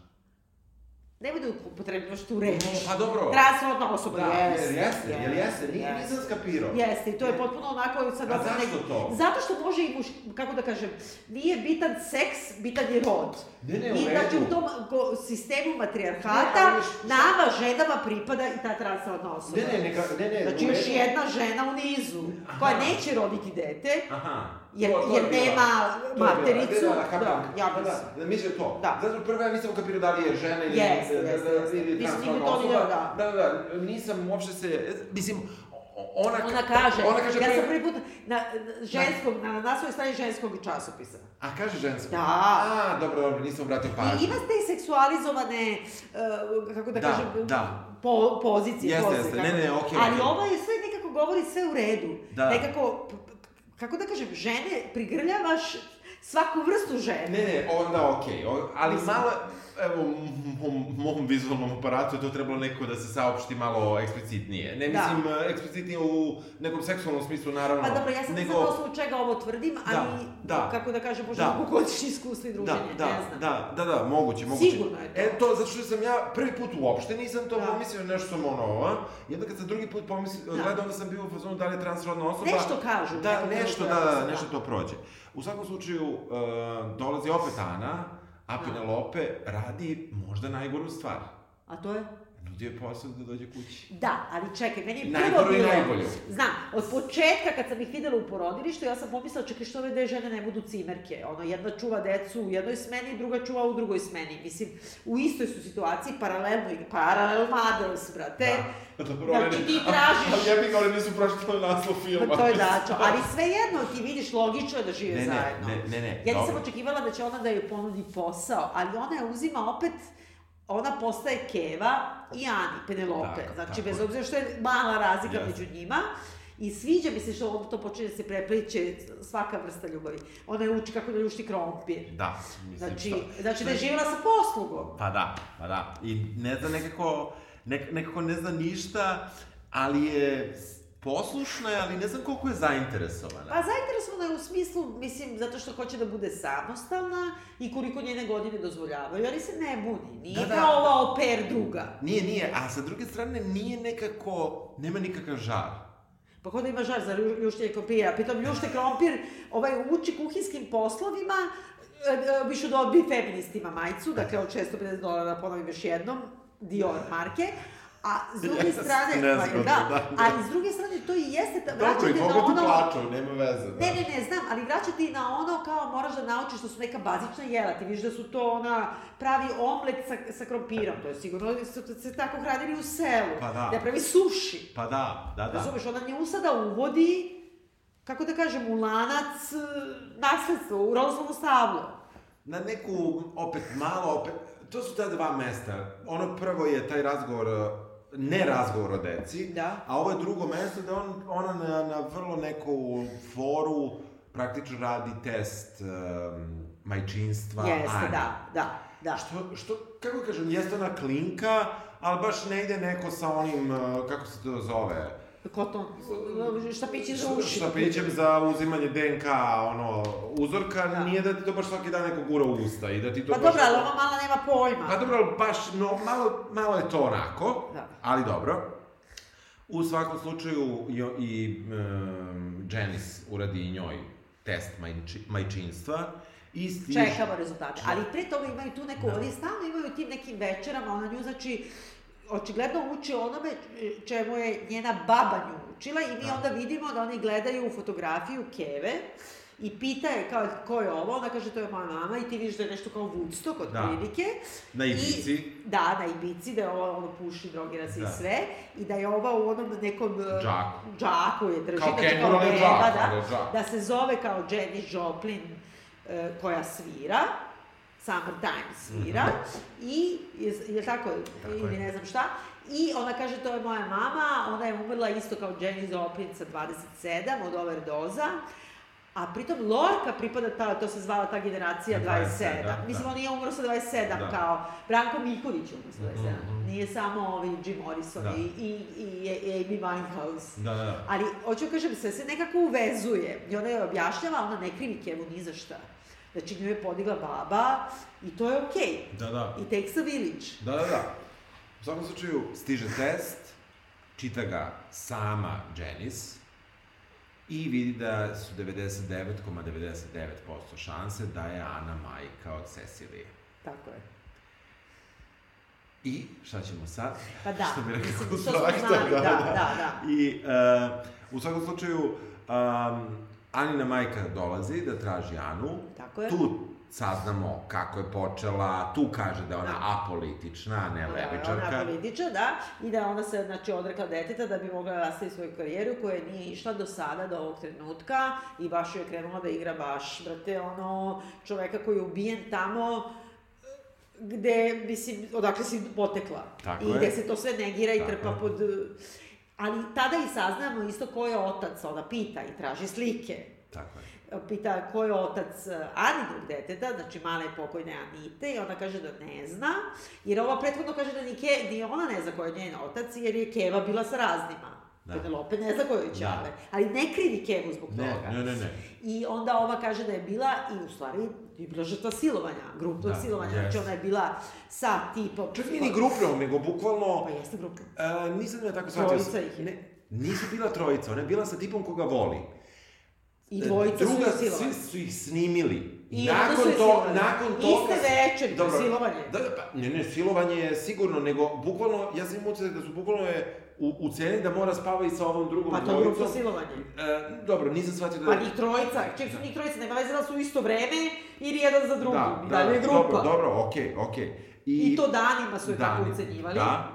Nemoj da upotrebljaš tu reč. Pa dobro. Transrodna osoba, Da, jeste. jel jeste, jel jeste, Nije- jeste. nisam skapirao. Jeste, i to je potpuno onako sad... A zašto to? Zato što može i muš, kako da kažem, nije bitan seks, bitan je rod. Ne, ne, u I znači u tom sistemu Ne, matrijarhata, šta- nama ženama pripada i ta transrodna osoba. Ne, ne, neka, ne, ne, Znači još jedna žena u nizu, koja Aha. neće roditi dete, Aha. Jer- To- to je jer nema je bila- matericu. Da, da, da, kapam. Da, ja da, mislim. da, da, mislim to. Da. Zato prvo ja nisam ukapirao da li je žena ili, Jeste, da, jeste, da, jeste. ili nije, osoba. da. Da, da, nisam uopšte se, mislim, ona, Ona kaže, ona kaže ja sam prvi put na, na ženskog, na naslovnoj strani ženskog časopisa. A kaže žensko? Da. A, dobro, dobro, nisam obratio pažnju. I ima te seksualizovane, uh, kako da, Da, kažem, da. Po, pozicije. Jeste, jeste, ne, ne, okej, Ali okej. ova je sve nekako govori sve u redu. Da. Nekako, kako da kažem, žene prigrljavaš svaku vrstu žene. Ne, ne, onda okej, o- ali Mislim- malo, evo, u mom, mom vizualnom aparatu je to trebalo nekako da se saopšti malo eksplicitnije. Ne Da. mislim eksplicitnije u nekom seksualnom smislu, naravno. Pa dobro, ja sam nego... na osnovu čega ovo tvrdim, ali, da. kako da kažem, možda Da. da. dugogodišnji iskustva i Da, druženje, da, ne znam. da, da, da, moguće, moguće. Sigurno je to. E, to, zato što sam ja prvi put uopšte nisam to Da. pomislio, nešto sam ono, a? I onda kad sam drugi put pomislio, Da. gledao, onda sam bio u fazonu da li je transrodna osoba. Nešto kažu, Da, neko nešto, da, da, da. nešto to prođe. U svakom slučaju, uh, dolazi opet Ana, a Da. Penelope radi možda najgoru stvar. A to je? Nudio je posao da dođe kući. Da, ali čekaj, meni je prvo Najgoru i bilo... najbolju. Znam, od početka kad sam ih videla u porodilištu, ja sam pomislila, čekaj, što ove dve žene ne budu cimerke? Ono, jedna čuva decu u jednoj smeni, druga čuva u drugoj smeni. Mislim, u istoj su situaciji, paralelno, i paralel mothers, brate. Da. Dobro, Znači, one- ti tražiš- Ali ja bih ga, nisu pročitali naslov filma. Pa to je dačo, ali svejedno ti vidiš logično je da žive Ne, ne, zajedno. ne, ne, ne, Ja nisam očekivala da će ona da joj ponudi posao, ali ona je uzima opet ona postaje Keva i Ani, Penelope. Tako, znači, tako bez obzira što je mala razlika Jeste. među njima, I sviđa mi se što on to počinje da se prepliče svaka vrsta ljubavi. Ona je uči kako da ljušti krompir. Da, mislim Znači, što- znači da je što- živjela sa poslugom. Pa da, pa da. I ne zna nekako, nek, nekako ne zna ništa, ali je poslušna, je, ali ne znam koliko je zainteresovana. Pa zainteresovana je u smislu, mislim, zato što hoće da bude samostalna i koliko njene godine dozvoljavaju, ali se ne buni. Nije Da, da. kao ova oper druga. Nije, nije, a sa druge strane nije nekako, nema nikakav žar. Pa kod ima žar za lju- ljuštenje krompira. Pritom ljušte krompir ovaj, uči kuhinskim poslovima, e, e, više da odbije feministima majicu, dakle od 650 dolara, ponovim još jednom, Dior marke. A s druge Jes, strane, nezgodno, da, da, da. ali s druge strane to i jeste, ta, vraćate na ono... plaču, nema veze. Ne, ne, ne, znam, ali vraćate i na ono kao moraš da naučiš što su neka bazična jela. Ti vidiš da su to ona pravi omlet sa, sa krompirom. To je sigurno da su se tako hranili u selu. Pa da. Da pravi suši. Pa da, da, da. Razumeš, ona nju sada uvodi, kako da kažem, u lanac e, nasledstva, u rozlovno stablo. Na neku, opet malo, opet, to su ta dva mesta. Ono prvo je taj razgovor, ne razgovor o deci, Da. a ovo je drugo mesto da on, ona na, na vrlo neku foru praktično radi test um, majčinstva Jeste, Ani. da, da, da. Što, što, kako kažem, jeste ona klinka, ali baš ne ide neko sa onim, kako se to zove, Koton, štapići za uši. štapićem za uzimanje DNK, ono, uzorka, Da. nije da ti to baš svaki dan neko gura u usta i da ti to Pa baš... dobro, ali ova mala nema pojma. Pa dobro, ali baš, no, malo, malo je to onako, Da. ali dobro. U svakom slučaju i, i um, Janice uradi i njoj test majči, majčinstva i stiže... Čekamo rezultate. Ali pre toga imaju tu neku, Da. oni stalno imaju tim nekim večerama, ona nju, znači, očigledno uči onome čemu je njena baba nju učila i mi Da. onda vidimo da oni gledaju fotografiju Keve i pita je kao ko je ovo, ona kaže to je moja mama i ti vidiš da je nešto kao Woodstock od Da. prilike. Na Ibici. I, da, na Ibici, da je ova ono puši, drogira se Da. i sve i da je ova u onom nekom e, Džaku. džaku je drži, Kao znači beba, džak, da, ali džak. da se zove kao Jenny Joplin e, koja svira, Summertime svira i, je, je tako, ili je. ne znam šta, i ona kaže to je moja mama, ona je umrla isto kao Jenny Joplin sa 27 od overdoza, a pritom Lorka pripada ta, to se zvala ta generacija 27. 27, da, Mislim, da. on nije umro sa 27 Da. kao Branko Miljković umro sa 27. Mhm, mhm. Nije samo ovi Jim Morrison Da. i, i, i, i Amy Winehouse. Da, da, da. Ali, hoću kažem, sve se nekako uvezuje. I ona je objašnjava, ona ne krivi Kevu ni za šta. Znači, nju je podigla baba i to je okej. Da, da. I takes a village. Da, da, da. U svakom slučaju, stiže test, čita ga sama Janice i vidi da su 99,99% šanse da je Ana majka od Cecilije. Tako je. I šta ćemo sad? Pa da, Što bi rekao što smo Zlata, znali, da, da, da. I uh, u svakom slučaju, um, Anina majka dolazi da traži Anu. Tako je. Tu saznamo kako je počela, tu kaže da je ona Da. apolitična, a ne Da, levičarka. Ona političa, da, i da ona se, znači, odrekla deteta da bi mogla nastaviti svoju karijeru koja nije išla do sada, do ovog trenutka i baš joj je krenula da igra baš, brate, ono, čoveka koji je ubijen tamo gde, mislim, odakle si potekla. Tako I je. gde se to sve negira i Tako trpa je. pod... Ali tada i saznamo isto ko je otac, ona pita i traži slike. Tako je. Pita ko je otac eh, Aninog deteta, znači male pokojne Anite, i ona kaže da ne zna, jer ova prethodno kaže da ni, Ke, ni ona ne zna ko je njen otac, jer je Keva bila sa raznima. Da. Penelope ne zna ko je Da. ali ne krivi Kevu zbog Ne, toga. ne, ne, ne. I onda ova kaže da je bila, i u stvari je bila žrtva silovanja, grupnog Da, silovanja, jeste. znači ona je bila sa tipom... Čak nije ni grupno, nego bukvalno... Pa jeste grupno. Uh, nisam ja tako shvatio. Trojica ih je. Ne, nisu bila trojica, ona je bila sa tipom koga voli. I dvojica su Druga, ju silovali. svi su ih snimili. I su je silovali. nakon toga... Iste večeri, to je silovanje. Da, pa, ne, ne, silovanje je sigurno, nego bukvalno, ja sam imao da su bukvalno je u, u ceni da mora spava i sa ovom drugom Pa to je dvojicom. grupo silovanje. E, dobro, nisam shvatio da... Pa njih trojica, ček su njih trojica, nema veze da su u isto vreme ili jedan za drugim, da, i da, je grupa. Dobro, dobro, okej, okej. I to danima su je tako Dani- ucenjivali. Da,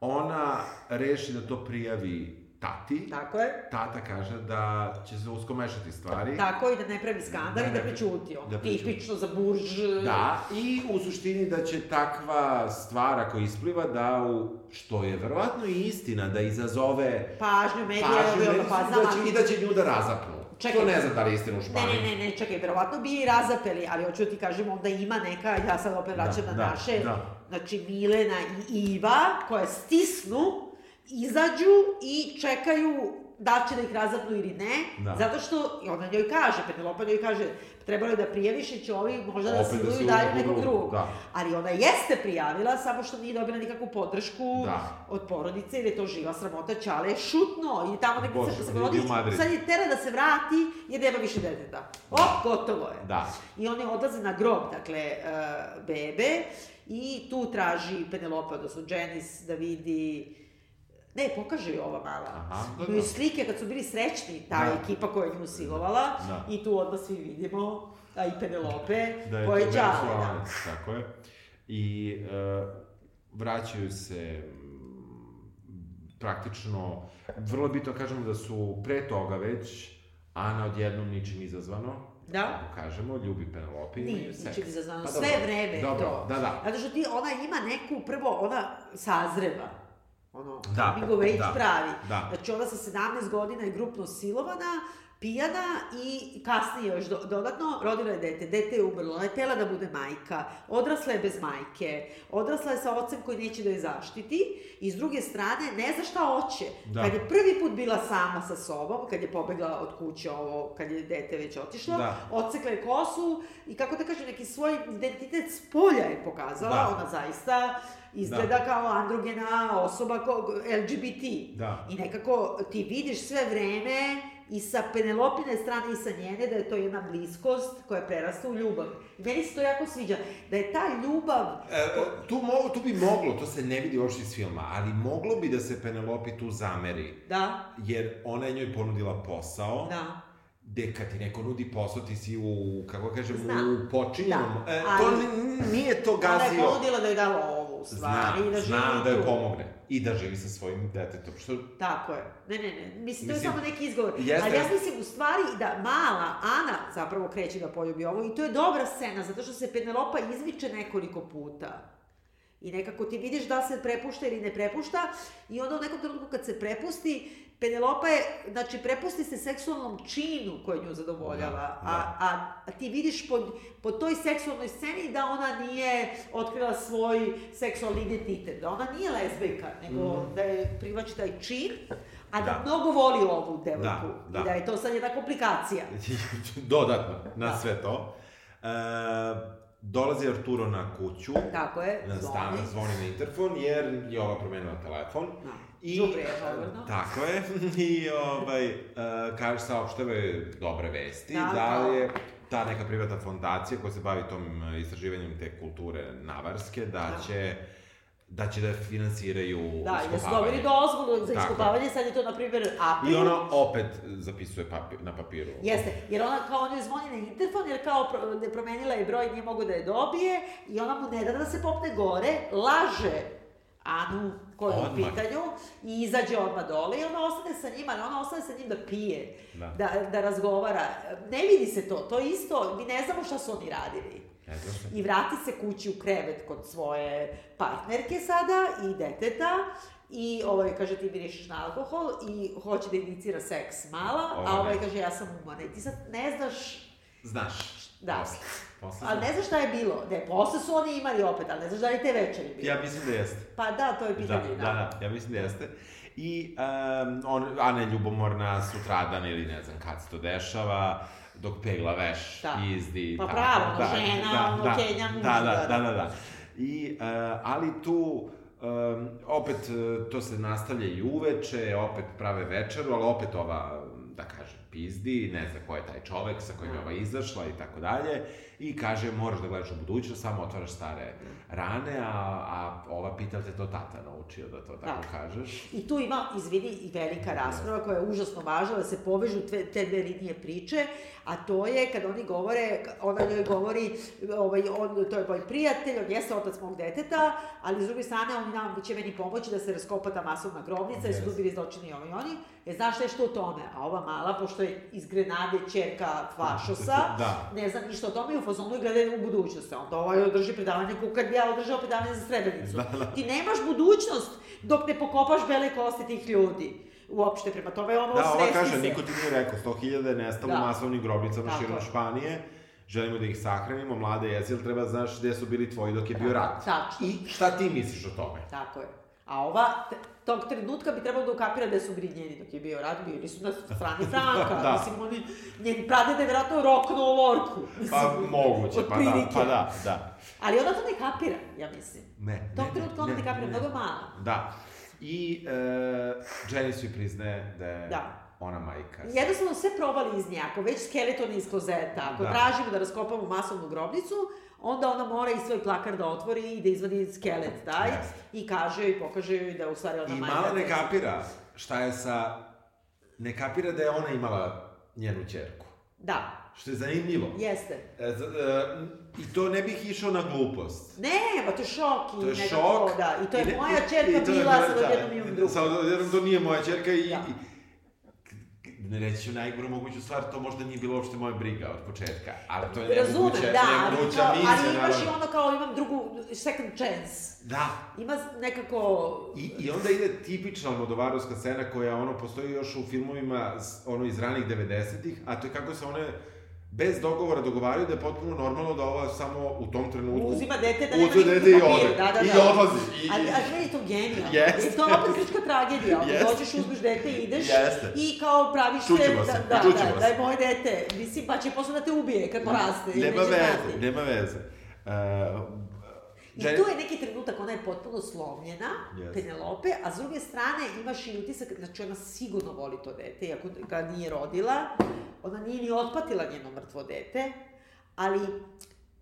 ona reši da to prijavi tati. Tako je. Tata kaže da će se uskomešati stvari. Tako i da ne pravi skandal Da i da prećuti on. da prećuti. Tipično za burž. Da, i u suštini da će takva stvar ako ispliva da u, što je verovatno i istina, da izazove Pažnju medija, pažnju, medijsku, pa da će, i da će nju da razapnu. Čekaj. To ne znam da li je istina u Ne, Španiji. ne, ne, ne, čekaj, verovatno bi i razapeli, ali hoću da ti kažem, onda ima neka, ja sad opet vraćam Da, na da, naše, da. znači Milena i Iva, koje stisnu, izađu i čekaju da će da ih razapnu ili ne, Da. zato što, i ona njoj kaže, Penelopa njoj kaže, trebalo je da prijaviš i će ovi možda da Opet da siluju siluju dalje nekog drugog, drugog. da. Ali ona jeste prijavila, samo što nije dobila nikakvu podršku Da. od porodice, jer je to živa sramota, Čale je šutno i tamo Bože, se, Madrid. sad je tera da se vrati jer nema više deteta. Op, gotovo je. Da. I oni odlaze na grob, dakle, uh, bebe, i tu traži Penelope, odnosno Janice, da vidi Ne, pokaže joj ova mala. Aha, da, da. slike kad su bili srećni, ta Da. ekipa koja je nju silovala. Da. I tu odmah svi vidimo, a i Penelope, Da je koja je džale, da. Tako je. I e, vraćaju se m, praktično, vrlo je bitno kažemo da su pre toga već Ana odjednom ničim izazvano, Da. kako kažemo, ljubi Penelope. Nije imaju seks. ničim izazvano, Pa sve dobro, vreme dobro, to. Da, da. Zato što ti, ona ima neku, prvo, ona sazreva. Ono, Da, age da, pravi. da. Znači, ona sa 17 godina je grupno silovana, pijana i kasnije još do, dodatno rodila je dete. Dete je umrlo, ona je tela da bude majka, odrasla je bez majke, odrasla je sa ocem koji neće da je zaštiti i s druge strane ne zna šta hoće. Da. Kad je prvi put bila sama sa sobom, kad je pobegla od kuće ovo, kad je dete već otišlo, Da. odsekla je kosu i kako da kažem, neki svoj identitet s polja je pokazala, Da. ona zaista izgleda kao androgena osoba, ko, LGBT. Da. I nekako ti vidiš sve vreme i sa Penelopine strane i sa njene da je to jedna bliskost koja prerasta u ljubav. I meni se to jako sviđa, da je ta ljubav E, tu, mo, tu bi moglo, to se ne vidi uopšte iz filma, ali moglo bi da se Penelope tu zameri, Da, jer ona je njoj ponudila posao, da. gde kad ti neko nudi posao, ti si u, kako kažem, Znam. u počinjenom. Da, e, to nije to Ona je gazio. ponudila da je da lovu, u stvari, Znam, i da živi znam da joj tu. pomogne. I da živi sa svojim detetom. Što, Tako je. Ne, ne, ne. Mislim, to je Mislim, samo neki izgovor. jeste, Ali ja mislim u stvari da mala Ana zapravo kreće da poljubi ovo i to je dobra scena, zato što se Penelopa izviče nekoliko puta. I nekako ti vidiš da se prepušta ili ne prepušta i onda u nekom trenutku kad se prepusti, Penelopa je, znači, prepusti se seksualnom činu koji nju zadovoljava, Da, a, da. a, a ti vidiš po, po toj seksualnoj sceni da ona nije otkrila svoj seksualni identitet, da ona nije lezbijka, nego da je privlači taj čin, a da. Da. mnogo voli ovu devojku. Da, da. I da je to sad jedna komplikacija. Dodatno na Da. sve to. E, dolazi Arturo na kuću, Tako je, na stan, zvoni. zvoni na interfon, jer je ova promenila telefon. Da. I, Đubre je. Tako je. I ovaj, uh, kaže, saopštave dobre vesti, Da, da, da. je ta neka privatna fondacija koja se bavi tom uh, istraživanjem te kulture navarske, da, Da. Da će da finansiraju Da, i da su iskopavanje. dobili dozvolu za iskopavanje, sad je to, na primjer, april. I ona opet zapisuje papir, na papiru. Jeste, jer ona kao on je zvoni na interfon, jer kao ne promenila je broj, nije mogu da je dobije, i ona mu ne da da se popne gore, laže Anu, koja je u pitanju, i izađe odmah dole i ona ostane sa njima, ona ostane sa njim da pije, Da. da, da razgovara. Ne vidi se to, to isto, mi ne znamo šta su oni radili. I vrati se kući u krevet kod svoje partnerke sada i deteta i ovaj kaže ti mirišeš na alkohol i hoće da inicira seks mala, Ovo a ne. ovaj kaže ja sam umana i ti sad ne znaš, Znaš. Da. Posle. Posle ali ne znaš šta je bilo, ne, posle su oni imali opet, ali ne znaš da li te večeri bilo. Ja mislim da jeste. Pa da, to je Da, pitanje, da, da, ja mislim da jeste. I um, on, Ana je ljubomorna sutradan ili ne znam kad se to dešava, dok pegla veš, Da. izdi. Pa tako, pravo, ono, žena, ono, da, da, da, da, da. da, da. I, uh, ali tu, um, opet, uh, to se nastavlja i uveče, opet prave večeru, ali opet ova, da kažem, pizdi, ne zna ko je taj čovek sa kojim je ova izašla i tako dalje, i kaže moraš da gledaš u budućnost, samo otvaraš stare rane, a, a ova pita te to tata naučio da to tako Da. kažeš. I tu ima, izvini, i velika rasprava koja je užasno važna da se povežu te, te dve linije priče, a to je kad oni govore, ona njoj govori, ovaj, on, to je moj prijatelj, on jeste otac mog deteta, ali s druge strane on nam će meni pomoći da se raskopa ta masovna grobnica, yes. jer su tu bili zločini i i oni. E, znaš nešto o tome? A ova mala, pošto je iz Grenade čerka Fašosa, Da. ne znam ništa o tome i u fazonu i gleda u budućnost. Onda ovaj održi predavanje kako kad bi ja održao predavanje za Srebrenicu. Da, da. Ti nemaš budućnost dok ne pokopaš bele kosti tih ljudi. Uopšte, prema tome ono Da, ova osvesti kaže, se. niko ti nije rekao, 100.000 je nestalo Da. u masovnim grobnicama širom je. Španije, želimo da ih sahranimo, mlade jesi, ili treba da znaš gde su bili tvoji dok je bio rat. Tačno. I šta ti misliš o tome? Tako je. A ova, tog trenutka bi trebalo da ukapira da su grinjeni dok je bio rat, bili su na strani Franka. Da. Mislim, oni, njeni pradede je vjerojatno roknuo lorku. Mislim, Pa moguće, pa da, pa da, da. Ali ona to ne kapira, ja mislim. Ne, Tog ne, trenutka ona ne kapira, mnogo je mala. Da. I e, Janice joj priznaje da je Da. ona majka. Jednostavno sve probali iz nje, ako već skeleton iz klozeta, ako Da. tražimo da raskopamo masovnu grobnicu, onda ona mora i svoj plakar da otvori i da izvadi skelet taj Jeste. i kaže joj, pokaže joj da je u stvari ona I majka. malo ne Tessa. kapira šta je sa... Ne kapira da je ona imala njenu čerku. Da, Što je zanimljivo. jeste. E, e, I to ne bih išao na glupost. Ne, pa to je šok i To je šok. da. I to je ne- moja i- čerka i bila, bila- sad odjednom imam drugu. Sad odjednom to nije moja čerka i... Da. i ne reći ću najgoru moguću stvar, to možda nije bilo uopšte moja briga od početka, ali to je Razumem, nemoguće, da, ali, nemoguća kao, misija, ali imaš i naravno. ono kao imam drugu, second chance. Da, Ima nekako... I, I onda ide tipična Almodovarovska scena koja ono postoji još u filmovima ono iz ranih 90-ih, a to je kako se one bez dogovora dogovaraju da je potpuno normalno da ova samo u tom trenutku Uzima dete da nema nikakvu dete i ode. da, da, I da. odlazi. I, Ali, i- ali meni je to genijalno. Jer to je opet grčka tragedija. Jeste. dođeš, uzmeš dete i ideš Jeste. i kao praviš se da, se, da, da, se. da je moje dete. Mislim, pa će posle da te ubije kako raste. nema veze, nema veze. Uh, I tu je neki trenutak, ona je potpuno slomljena, Jeste. Penelope, a s druge strane imaš i utisak, znači ona sigurno voli to dete, iako ga nije rodila, ona nije ni otpatila njeno mrtvo dete, ali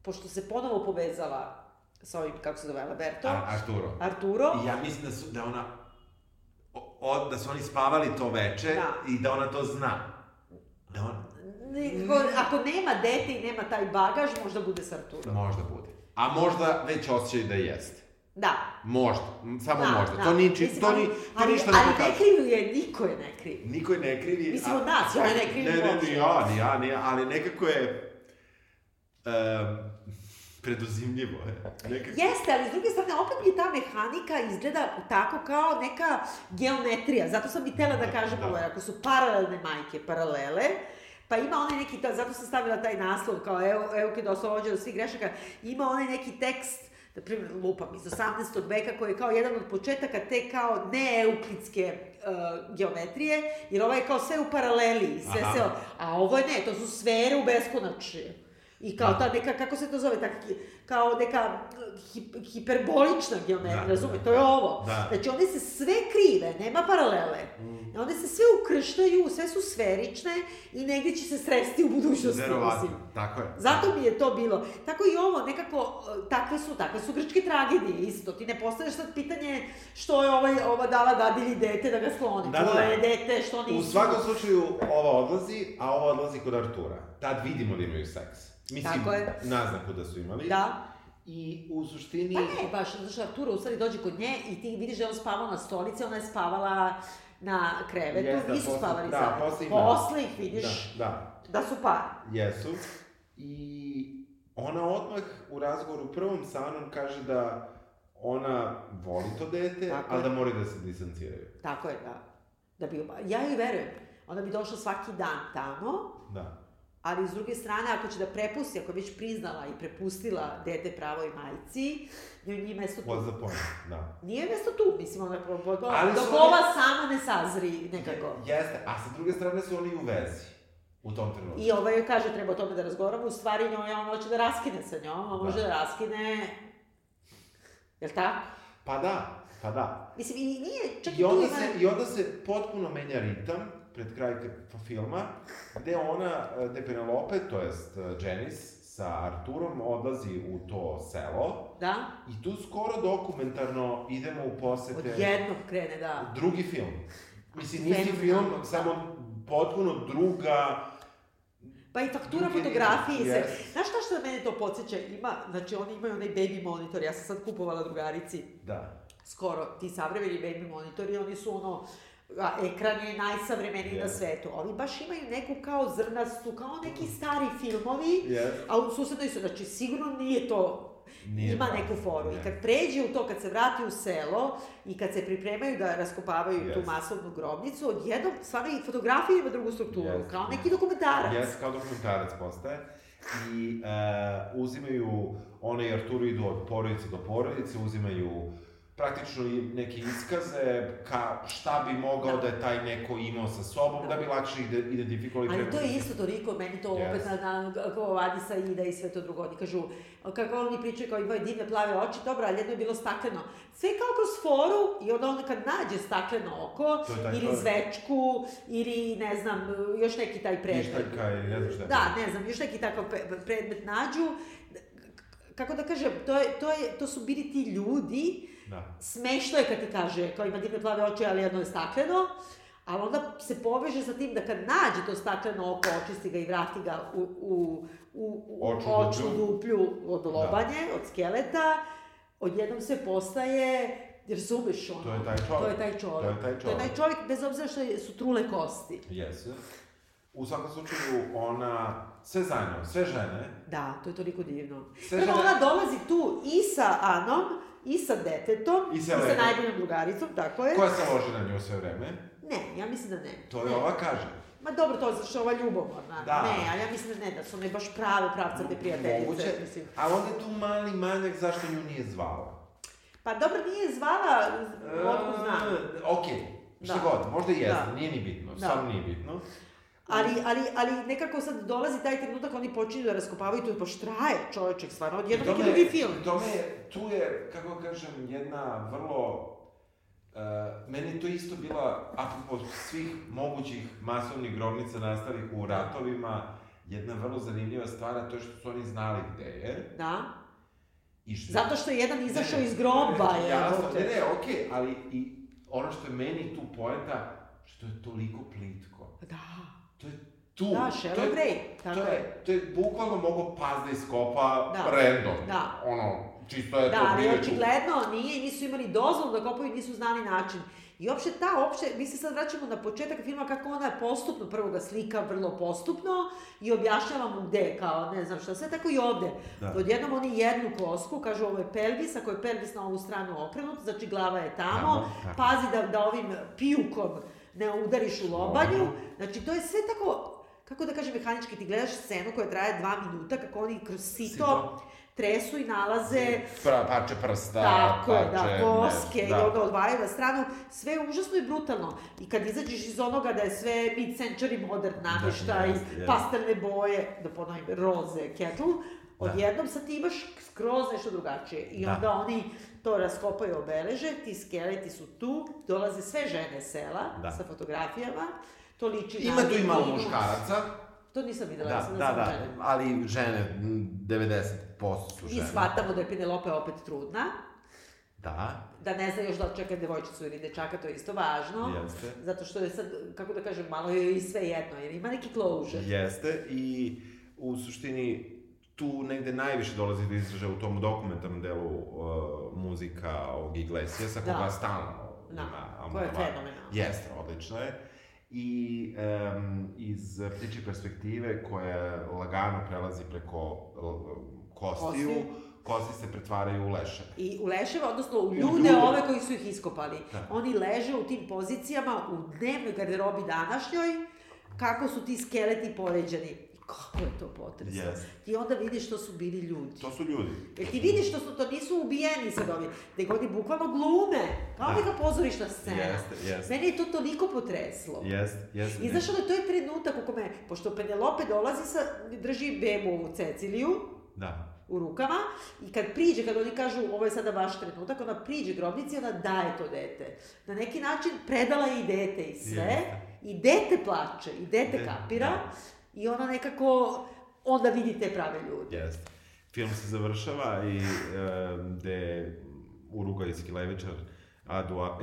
pošto se ponovo povezala sa ovim, kako se zove, Alberto, Ar- Arturo. Arturo, I ja mislim da su, da ona, o, da su oni spavali to veče Da. i da ona to zna. Da on, Nekako, ako nema dete i nema taj bagaž, možda bude s Arturom. možda bude. A možda već osjećaj da jeste. Da. Možda, samo da, možda. da. To, niči, Mislim, to, ni, to ali, ništa ne Ali ne pokazuje. kriju je, niko je ne krivi. Niko je ne krivi. Mislim, od nas, ja ne krivim Ne, ne, ni ja, ni ja, ni ja, ali nekako je... Um, preduzimljivo je. Nekako... Jeste, ali s druge strane, opet mi ta mehanika izgleda tako kao neka geometrija. Zato sam i htela da Da, kažem da. ovo, ako su paralelne majke, paralele, pa ima onaj neki, ta- zato sam stavila taj naslov kao evo, evo kad oslobođa od svih grešaka, ima onaj neki tekst, na primjer, lupam, iz 18. veka, koji je kao jedan od početaka te kao neeuklidske uh, geometrije, jer ovo je kao sve u paraleli, sve Aha. se, a ovo je ne, to su sfere u beskonačje. I kao ta neka, kako se to zove, tak, kao neka hip, hiperbolična geometrija, Da, razume, da, to je da. ovo. Da. Znači, one se sve krive, nema paralele. Mm. One se sve ukrštaju, sve su sferične i negdje će se sresti u budućnosti. Verovatno, tako je. Zato mi je to bilo. Tako i ovo, nekako, takve su, takve su grčke tragedije isto. Ti ne postavljaš sad pitanje što je ovaj, ova dala dadilji dete da ga skloni. Da, da, da. je dete, što nisu. U svakom slučaju, ova odlazi, a ova odlazi kod Artura. Tad vidimo da imaju seks. Mislim, Tako je. naznaku da su imali. Da. I u suštini... Pa ne, baš, što Arturo u stvari dođe kod nje i ti vidiš da je on spavao na stolici, ona je spavala na krevetu, Jeste, nisu posle- spavali da, zajedno. posle Posle ih vidiš Da, da. da, su par. Jesu. I ona odmah u razgovoru prvom sa Anom kaže da ona voli to dete, Tako ali je. da moraju da se distanciraju. Tako je, da. da bi, ja joj verujem. Ona bi došla svaki dan tamo, Da. Ali s druge strane, ako će da prepusti, ako je već priznala i prepustila dete pravoj majci, nije mesto tu. What's the point? Da. Nije mesto tu, mislim, ona po, po, Ali dok oni- ova sama ne sazri nekako. Jeste, a sa druge strane su oni u vezi. U tom trenutku. I ovaj joj kaže treba o tome da razgovaramo, u stvari njoj on hoće da raskine sa njom, a može da, Da. raskine... Jel tako? Pa da, pa da. Mislim, i nije, čak i, I tu ima... se, I onda se potpuno menja ritam, pred kraj filma, gde ona, e, gde Penelope, to jest e, Janice, sa Arturom odlazi u to selo Da? i tu skoro dokumentarno idemo u posete... Odjednom krene, da. Drugi film. Mislim, Fenomenalno. film, samo potpuno druga... Pa i faktura fotografije i sve. Yes. Znaš šta što mene to podsjeća? Ima, znači oni imaju onaj baby monitor, ja sam sad kupovala drugarici Da. skoro ti savremeni baby monitori, oni su ono, a, ekran je najsavremeniji na Yes. svetu. Ovi baš imaju neku kao zrnastu, kao neki stari filmovi, Yes. a u susednoj su, znači sigurno nije to Nije ima to, neku foru. ne. I kad pređe u to, kad se vrati u selo i kad se pripremaju da raskopavaju tu Yes. masovnu grobnicu, odjednom stvarno i fotografija ima drugu strukturu, Yes, kao neki dokumentarac. Jes, kao dokumentarac postaje. I uh, uzimaju, one i Arturo idu od porodice do porodice, uzimaju praktično i neke iskaze, ka, šta bi mogao Da. da, je taj neko imao sa sobom, Da. da, bi lakše ide, identifikovali Ali to je isto toliko, meni to Yes. opet na, na, kao Adisa ide i sve to drugo. Oni kažu, kako oni pričaju kao imaju divne plave oči, dobro, ali jedno je bilo stakleno. Sve kao kroz foru i onda on kad nađe stakleno oko, To ili čovjek. zvečku, ili ne znam, još neki taj predmet. Pištaljka ili ne znam šta Da, to. ne znam, još neki takav predmet nađu. Kako da kažem, to, je, to, je, to su bili ti ljudi, Da. smešno je kad ti kaže, kao ima divne plave oči, ali jedno je stakleno, ali onda se poveže sa tim da kad nađe to stakleno oko, očisti ga i vrati ga u, u, u, u Očnu očnu duplju. duplju od lobanje, od skeleta, odjednom se postaje, jer sumeš ono. To je taj čovjek. To je taj čovjek. To je taj To je taj čovjek. čovjek, bez obzira što su trule kosti. Jeste. U svakom slučaju, ona, sve zajedno, sve žene, Da, to je toliko divno. Sve Prvo žene- ona dolazi tu i sa Anom, i sa detetom, I sa i sa najboljom drugaricom, tako je. koja se loži na nju sve vreme, Ne, ja mislim da ne. to je ne. ova kaže. Ma dobro, to je zašto je ova ljubomorna. Da. Ne, ali ja mislim da ne, da su one baš prave pravcate prijateljice. Moguće, Mislim. a onda je tu mali manjak zašto nju nije zvala. Pa dobro, nije zvala, otkud znam. E, Ok, šta Da. god, možda i jeste, Da. nije ni bitno, Da. stvarno nije bitno. Ali, ali, ali nekako sad dolazi taj trenutak, oni počinju da raskopavaju to, baš traje čovječek, stvarno, odjednom neki drugi film. Tome, je- tu je, kako kažem, jedna vrlo... Uh, meni je to isto bila, apropo svih mogućih masovnih grobnica nastalih u ratovima, jedna vrlo zanimljiva stvar, a to je što su oni znali gde je. Da. I što... Zato što je jedan izašao Ne, iz groba, je. Jasno, ne, ne, okej, ali i ono što je meni tu poenta, što je toliko plitko. Da. To je tu. Da, Shallow je- Grave, tako to je, to je bukvalno mogo pas da iskopa Da. random. Da. Ono, čisto je Da, to ali bilo tu. očigledno nije, nisu imali dozvolu da kopaju, nisu znali način. I uopšte ta, uopšte, mi se sad vraćamo na početak filma kako ona postupno, prvo ga slika vrlo postupno i objašnjava mu gde, kao ne znam šta, sve tako i ovde. Da. Odjednom oni jednu kosku, kažu ovo je pelvis, ako je pelvis na ovu stranu okrenut, znači glava je tamo, Tamo, tako. pazi da, da ovim pijukom ne udariš u lobanju, znači to je sve tako, kako da kažem mehanički, ti gledaš scenu koja traje dva minuta, kako oni kroz sito, Sito. tresu i nalaze Pra, parče prsta, tako je, parče... da, koske ne, i onda odvajaju na stranu. Sve je užasno i brutalno. I kad izađeš iz onoga da je sve mid-century modern namještaj, jest, jest. pastelne boje, da ponovim, roze, kettle, odjednom sad ti imaš skroz nešto drugačije. I Da. onda oni to raskopaju, obeleže, ti skeleti su tu, dolaze sve žene sela Da. sa fotografijama, to liči Ima na tu i malo muškaraca. To nisam videla, Da, sam da, da, žene. ali žene, m, 90% su I žene. shvatamo da je Penelope opet trudna, Da, da ne zna još da li čeka devojčicu ili dečaka, to je isto važno. jeste. Zato što je sad, kako da kažem, malo je i sve jedno, jer ima neki closure. Jeste i u suštini tu negde najviše dolazi do izražaja u tom dokumentarnom delu uh, muzika ovog Iglesiasa, Da. koga stalno Da, ima. koja je fenomenalna. Jeste, odlično je. I um, iz ptiče perspektive koja lagano prelazi preko kostiju, Kostiju. kosti se pretvaraju u leševe. I u leševa, odnosno u ljude, ljude. ove koji su ih iskopali. Da. Oni leže u tim pozicijama u dnevnoj garderobi današnjoj, kako su ti skeleti poređani. Kako je to potresno. Yes. Ti onda vidiš što su bili ljudi. To su ljudi. Jer ti vidiš što su, to nisu ubijeni sad ovi, nego oni bukvalno glume, kao Da. neka pozorišna scena. Jeste, jeste. Mene je to toliko potreslo. Jeste, jeste. I znaš, ono, to je trenutak u kome, pošto Penelope dolazi sa, drži bebu Ceciliju, Da. u rukama i kad priđe, kad oni kažu ovo je sada vaš trenutak, ona priđe grobnici i ona daje to dete. Na neki način predala je i dete i sve, Jeste. i dete plače, i dete De- kapira da. I ona nekako onda vidi te prave ljude. Jeste. Film se završava i e, gde urugajski levičar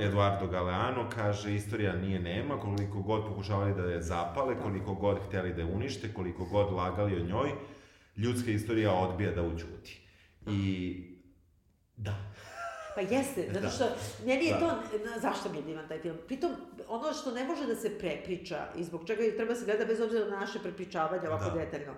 Eduardo Galeano kaže istorija nije nema, koliko god pokušavali da je zapale, koliko god hteli da je unište, koliko god lagali o njoj, ljudska istorija odbija da ućuti. I da, Pa jeste, zato Da. što meni je Da. to, zašto mi je divan taj film? Pritom, ono što ne može da se prepriča i zbog čega i treba se gleda bez obzira na naše prepričavanje ovako Da. detaljno.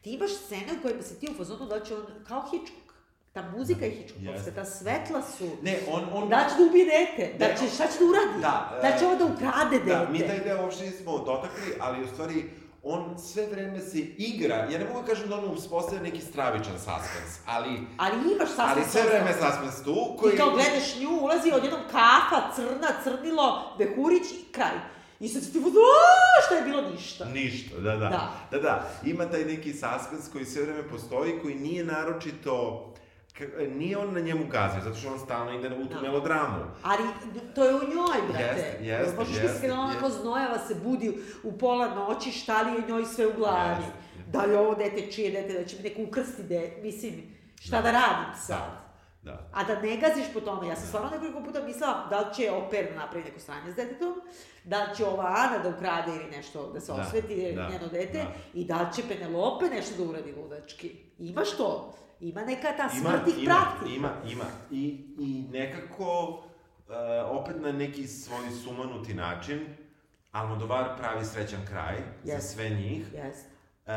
Ti imaš scene u kojima si ti u fazonu da će on, kao Hitchcock, ta muzika je Hitchcockovska, Jeste. ta svetla su, ne, on, on... da će da ubije dete, da Ne, će, šta će da uradi, Da, da će e, ovo da ukrade dete. Da, mi taj deo uopšte nismo dotakli, ali u stvari on sve vreme se igra, ja ne mogu da kažem da on uspostavlja neki stravičan suspens, ali, Ali imaš sasvim ali sve vreme je suspens tu, koji... Ti kao gledaš nju, ulazi odjednom kafa, crna, crnilo, behurić i kraj. I sad ti budu, šta je bilo ništa. Ništa, da, da. Da. Da, da. Ima taj neki suspens koji sve vreme postoji, koji nije naročito... ka- Nije on na njemu gazio, zato što on stalno ide u tu Da. melodramu. Ali to je u njoj, brate. Jeste, jeste, Možeš jeste, misliti da ona onako znojava se budi u pola noći, šta li je njoj sve u glavi. Jeste. Da li ovo dete čije dete, da će mi neko ukrsti de, mislim, šta da, radim sad. Da. A da ne gaziš po tome, ja sam stvarno nekoliko puta mislila da li će oper da napravi neko sranje s detetom, da li će ova Ana da ukrade ili nešto, da se Da, osveti da, njeno dete, da. i da li će Penelope nešto da uradi ludački. Imaš to? Ima neka ta Ima, smrt ih ima, prati. ima, ima. I, i nekako, uh, opet na neki svoj sumanuti način, Almodovar pravi srećan kraj za Jeste. sve njih. Jeste. E,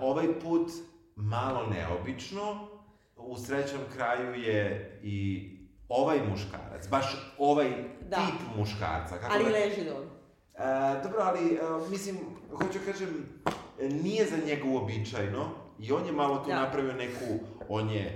ovaj put malo neobično, u srećnom kraju je i ovaj muškarac, baš ovaj Da. tip muškarca. Kako Ali da... leži dobro. E, dobro, ali, e, mislim, hoću da kažem, nije za njega uobičajno i on je malo tu Da. napravio neku, on je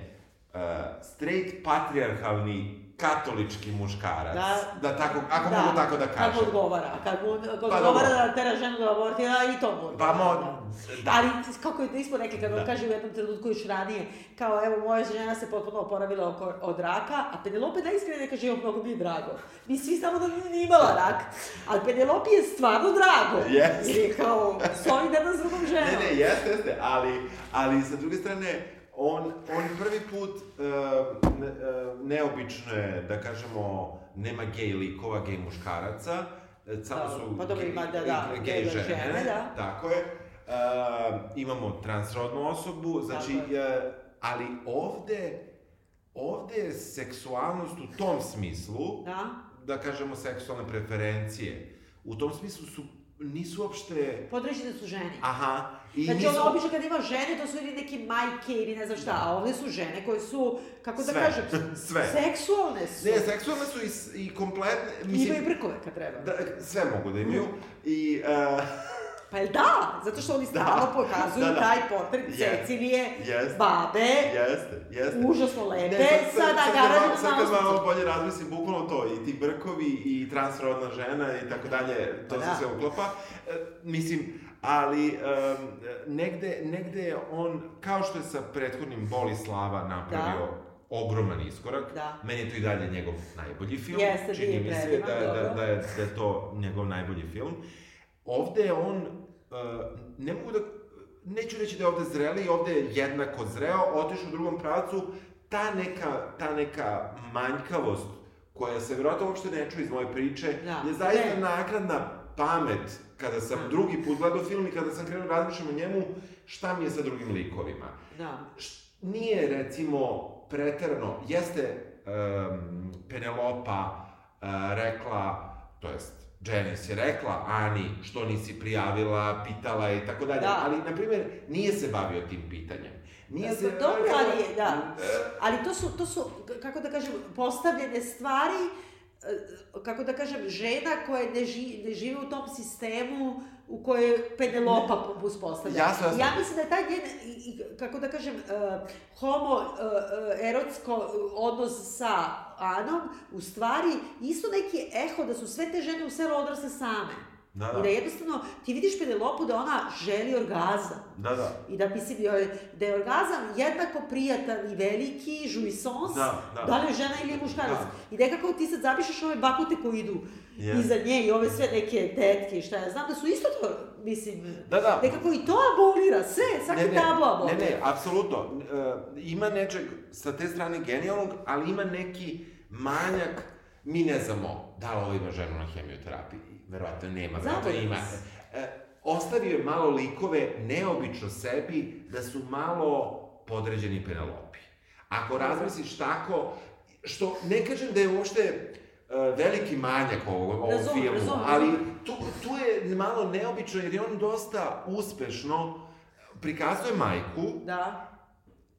e, straight patrijarhalni katolički muškarac. Da. da tako, ako mogu tako da kažem. mu odgovara, mu kad Pa odgovara da tera ženu da abortira i to mu Pa odgovara. mo, da. Ali, kako je nismo rekli, kad on Da. kaže u jednom trenutku još ranije, kao evo, moja žena se potpuno oporavila oko, od raka, a Penelope najiskrenije kaže, evo, mnogo mi je drago. Mi svi znamo da nije imala rak, ali Penelope je stvarno drago. Jeste. Je kao solidarna s drugom ženom. Ne, ne, jeste, jeste, ali, ali sa druge strane, on, on prvi put, uh, ne, uh, neobično je, da kažemo, nema gej likova, gej muškaraca, e, samo su pa dobro, gej- ima, da, da, gej, gej žene, žene, da. tako je. Uh, imamo transrodnu osobu, znači, e, ali ovde, ovde je seksualnost u tom smislu, Da? da kažemo seksualne preferencije, u tom smislu su, nisu uopšte, Podređene su ženi. aha, i Znači, nisu... ono, obično kad ima žene, to su ili neke majke ili ne znam šta, a ovde su žene koje su, kako da Sve. kažem, Sve. seksualne su. Ne, seksualne su i, i kompletne, I mislim, imaju brkove kad treba. da, sve mogu da imaju i... Uh, Pa jel da? Zato što oni stalno pokazuju da, da. taj portret Jest, Cecilije, jest. babe, jeste, jeste. užasno lepe, Ne, sa kad nagaranom malo- sad kad malo bolje razmislim, bukvalno to, i ti brkovi, i transrodna žena, i tako dalje, to Pa se da. sve uklapa. E, mislim, ali um, negde, negde je on, kao što je sa prethodnim Boli Slava napravio ogroman iskorak, Da. meni je to i dalje njegov najbolji film. Jeste, Čini mi se da, da, da, je, da je to njegov najbolji film. Ovde je on, ne mogu da, neću reći da je ovde zreli, ovde je jednako zreo, otišao u drugom pravcu, ta neka, ta neka manjkavost koja se vjerojatno uopšte ne čuje iz moje priče, Da. je zaista Ne. nakladna pamet kada sam Da. drugi put gledao film i kada sam krenuo razmišljam o njemu, šta mi je sa drugim likovima. Da. Nije, recimo, preterano, jeste um, Penelopa uh, rekla, to jest, Janice je rekla Ani što nisi prijavila, pitala je i tako dalje, Da. ali, na primjer, nije se bavio tim pitanjem. Nije se... Pa dobro, ali je, da. E, Ali to su, to su, kako da kažem, postavljene stvari, e, kako da kažem, žena koja ne, ži, ne žive u tom sistemu u kojoj je Penelopa uspostavlja. Jasno, jasno. Ja mislim da je taj njen, kako da kažem, uh, homo uh, uh, erotsko odnos sa Anom, u stvari, isto neki eho da su sve te žene u selu odrasle same. Da, da. I da jednostavno ti vidiš Penelopu da ona želi orgazam. Da, da. I da, mislim, joj- da je orgazam jednako prijatan i veliki, jouissance, Da, da. da li je žena ili je muškarac. Da. I nekako ti sad zapišeš ove bakute koji idu Jeste. iza nje i ove sve neke tetke i šta ja znam da su isto to, mislim, Da, da. nekako i to abolira, sve, svaki tabu abolira. Ne, ne, apsolutno. E, ima nečeg sa te strane genijalnog, ali ima neki manjak, mi ne znamo da li ovo ima ženu na hemioterapiji. Verovatno nema, verovatno ima. E, ostavio je malo likove neobično sebi da su malo podređeni Penelopi. Ako razmisliš tako, što ne kažem da je uopšte veliki manjak ovog, ovog Razumem, filmu, razumem, ali tu, tu je malo neobično jer je on dosta uspešno prikazuje majku, Da.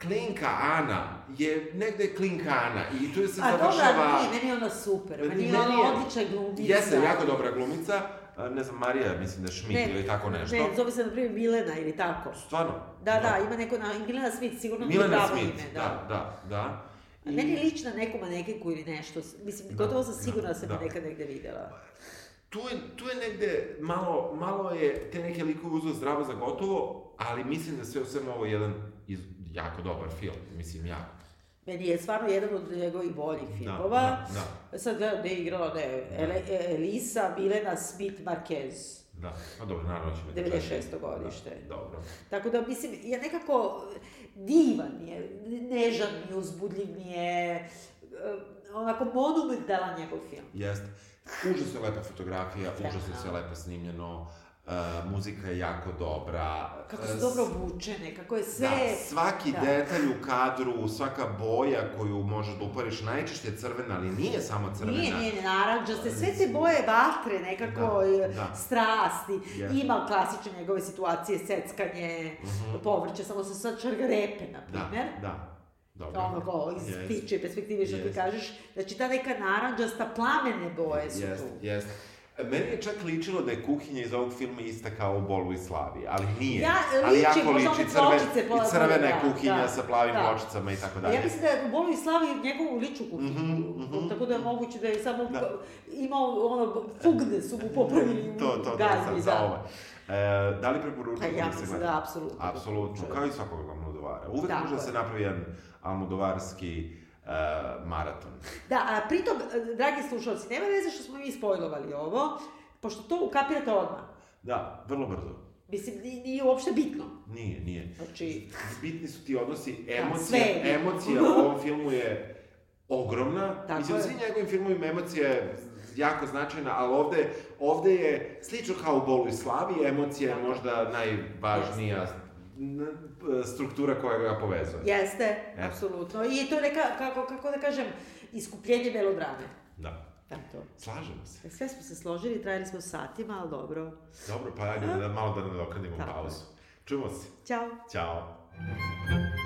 Klinka Ana je negde Klinka Ana i tu je se A dobra, završava... nije, meni je ona super, meni je Meni ona odlična glumica. Jeste, jako dobra glumica. A, Ne znam, Marija, mislim da je Schmidt Ne, ili tako nešto. Ne, zove se na primjer Milena ili tako. Stvarno? Da, da, ima neko na... Milena Smith, sigurno Milena Smith, ime, da, da, da. A Meni je lična neku manekenku ili nešto. Mislim, Da, gotovo sam sigurna da, da, sam da. je nekad negde videla. Tu je, tu je negde, malo, malo je te neke likove uzeo zdravo za gotovo, ali mislim da sve u svemu ovo je jedan iz, jako dobar film, mislim, jako. Meni je stvarno jedan od njegovih boljih filmova. Da, da, Sad gledam da je igrala da je Ele, Elisa Milena Smith Marquez. Da. Pa dobro, naravno ćemo... da 96. kažem. godište. Da, dobro. Tako da, mislim, je nekako divan mi je, nežan mi je, uzbudljiv mi je, eh, onako monumentalan njegov film. Jeste. Užasno lepa fotografija, užasno sve lepo snimljeno, uh, muzika je jako dobra. Kako e, su dobro obučene, kako je sve... Da, svaki da. detalj u kadru, svaka boja koju možeš da upariš, najčešće je crvena, ali nije samo crvena. Nije, nije, naranđaste, sve te boje vatre, nekako, Da, e, da. strasti. Jeste. Ima klasične njegove situacije, seckanje, povrće, samo se sad črga repe, na Da, primer. da. Dobro. Ono kao iz Jeste. priče, perspektive što ti Jeste. kažeš. Znači, ta neka naranđasta, plamene boje su Jeste, tu. jeste. Meni je čak ličilo da je kuhinja iz ovog filma ista kao u Bolu i Slavi, ali nije. Ja, ali liči, jako možda liči crven, i crvena je da, kuhinja da, sa plavim da. pločicama i tako dalje. ja mislim da je u Bolu i Slavi njegovu ličnu kuhinju, Mhm, mhm. tako da je moguće da je samo Da. imao ono, fugne su mu popravili to, to, to, gazbi, za, za da. E, da li Pa preporučujete ja da se mislim gleda? da, apsolutno. Apsolutno, kao i svakog Almodovara. Uvek može da se napravi jedan almodovarski e, maraton. Da, a pritom, e, dragi slušalci, nema veze što smo mi spojlovali ovo, pošto to ukapirate odmah. Da, vrlo brzo. Mislim, ni- nije uopšte bitno. Nije, nije. Znači, Bitni su ti odnosi, sve emocija, je. emocija u ovom filmu je ogromna. Tako Mislim, je. svim njegovim filmovima emocija je jako značajna, ali ovde, ovde je slično kao u Bolu i Slavi, emocija je možda najvažnija struktura koja ga povezuje. Jeste, ja. apsolutno. I to je neka, kako, kako da kažem, iskupljenje melodrame. Da. Eto. Slažemo se. E, sve smo se složili, trajali smo satima, ali dobro. Dobro, pa ajde da malo da nadoknadimo Tako. pauzu. Čujemo se. Ćao. Ćao. Ćao.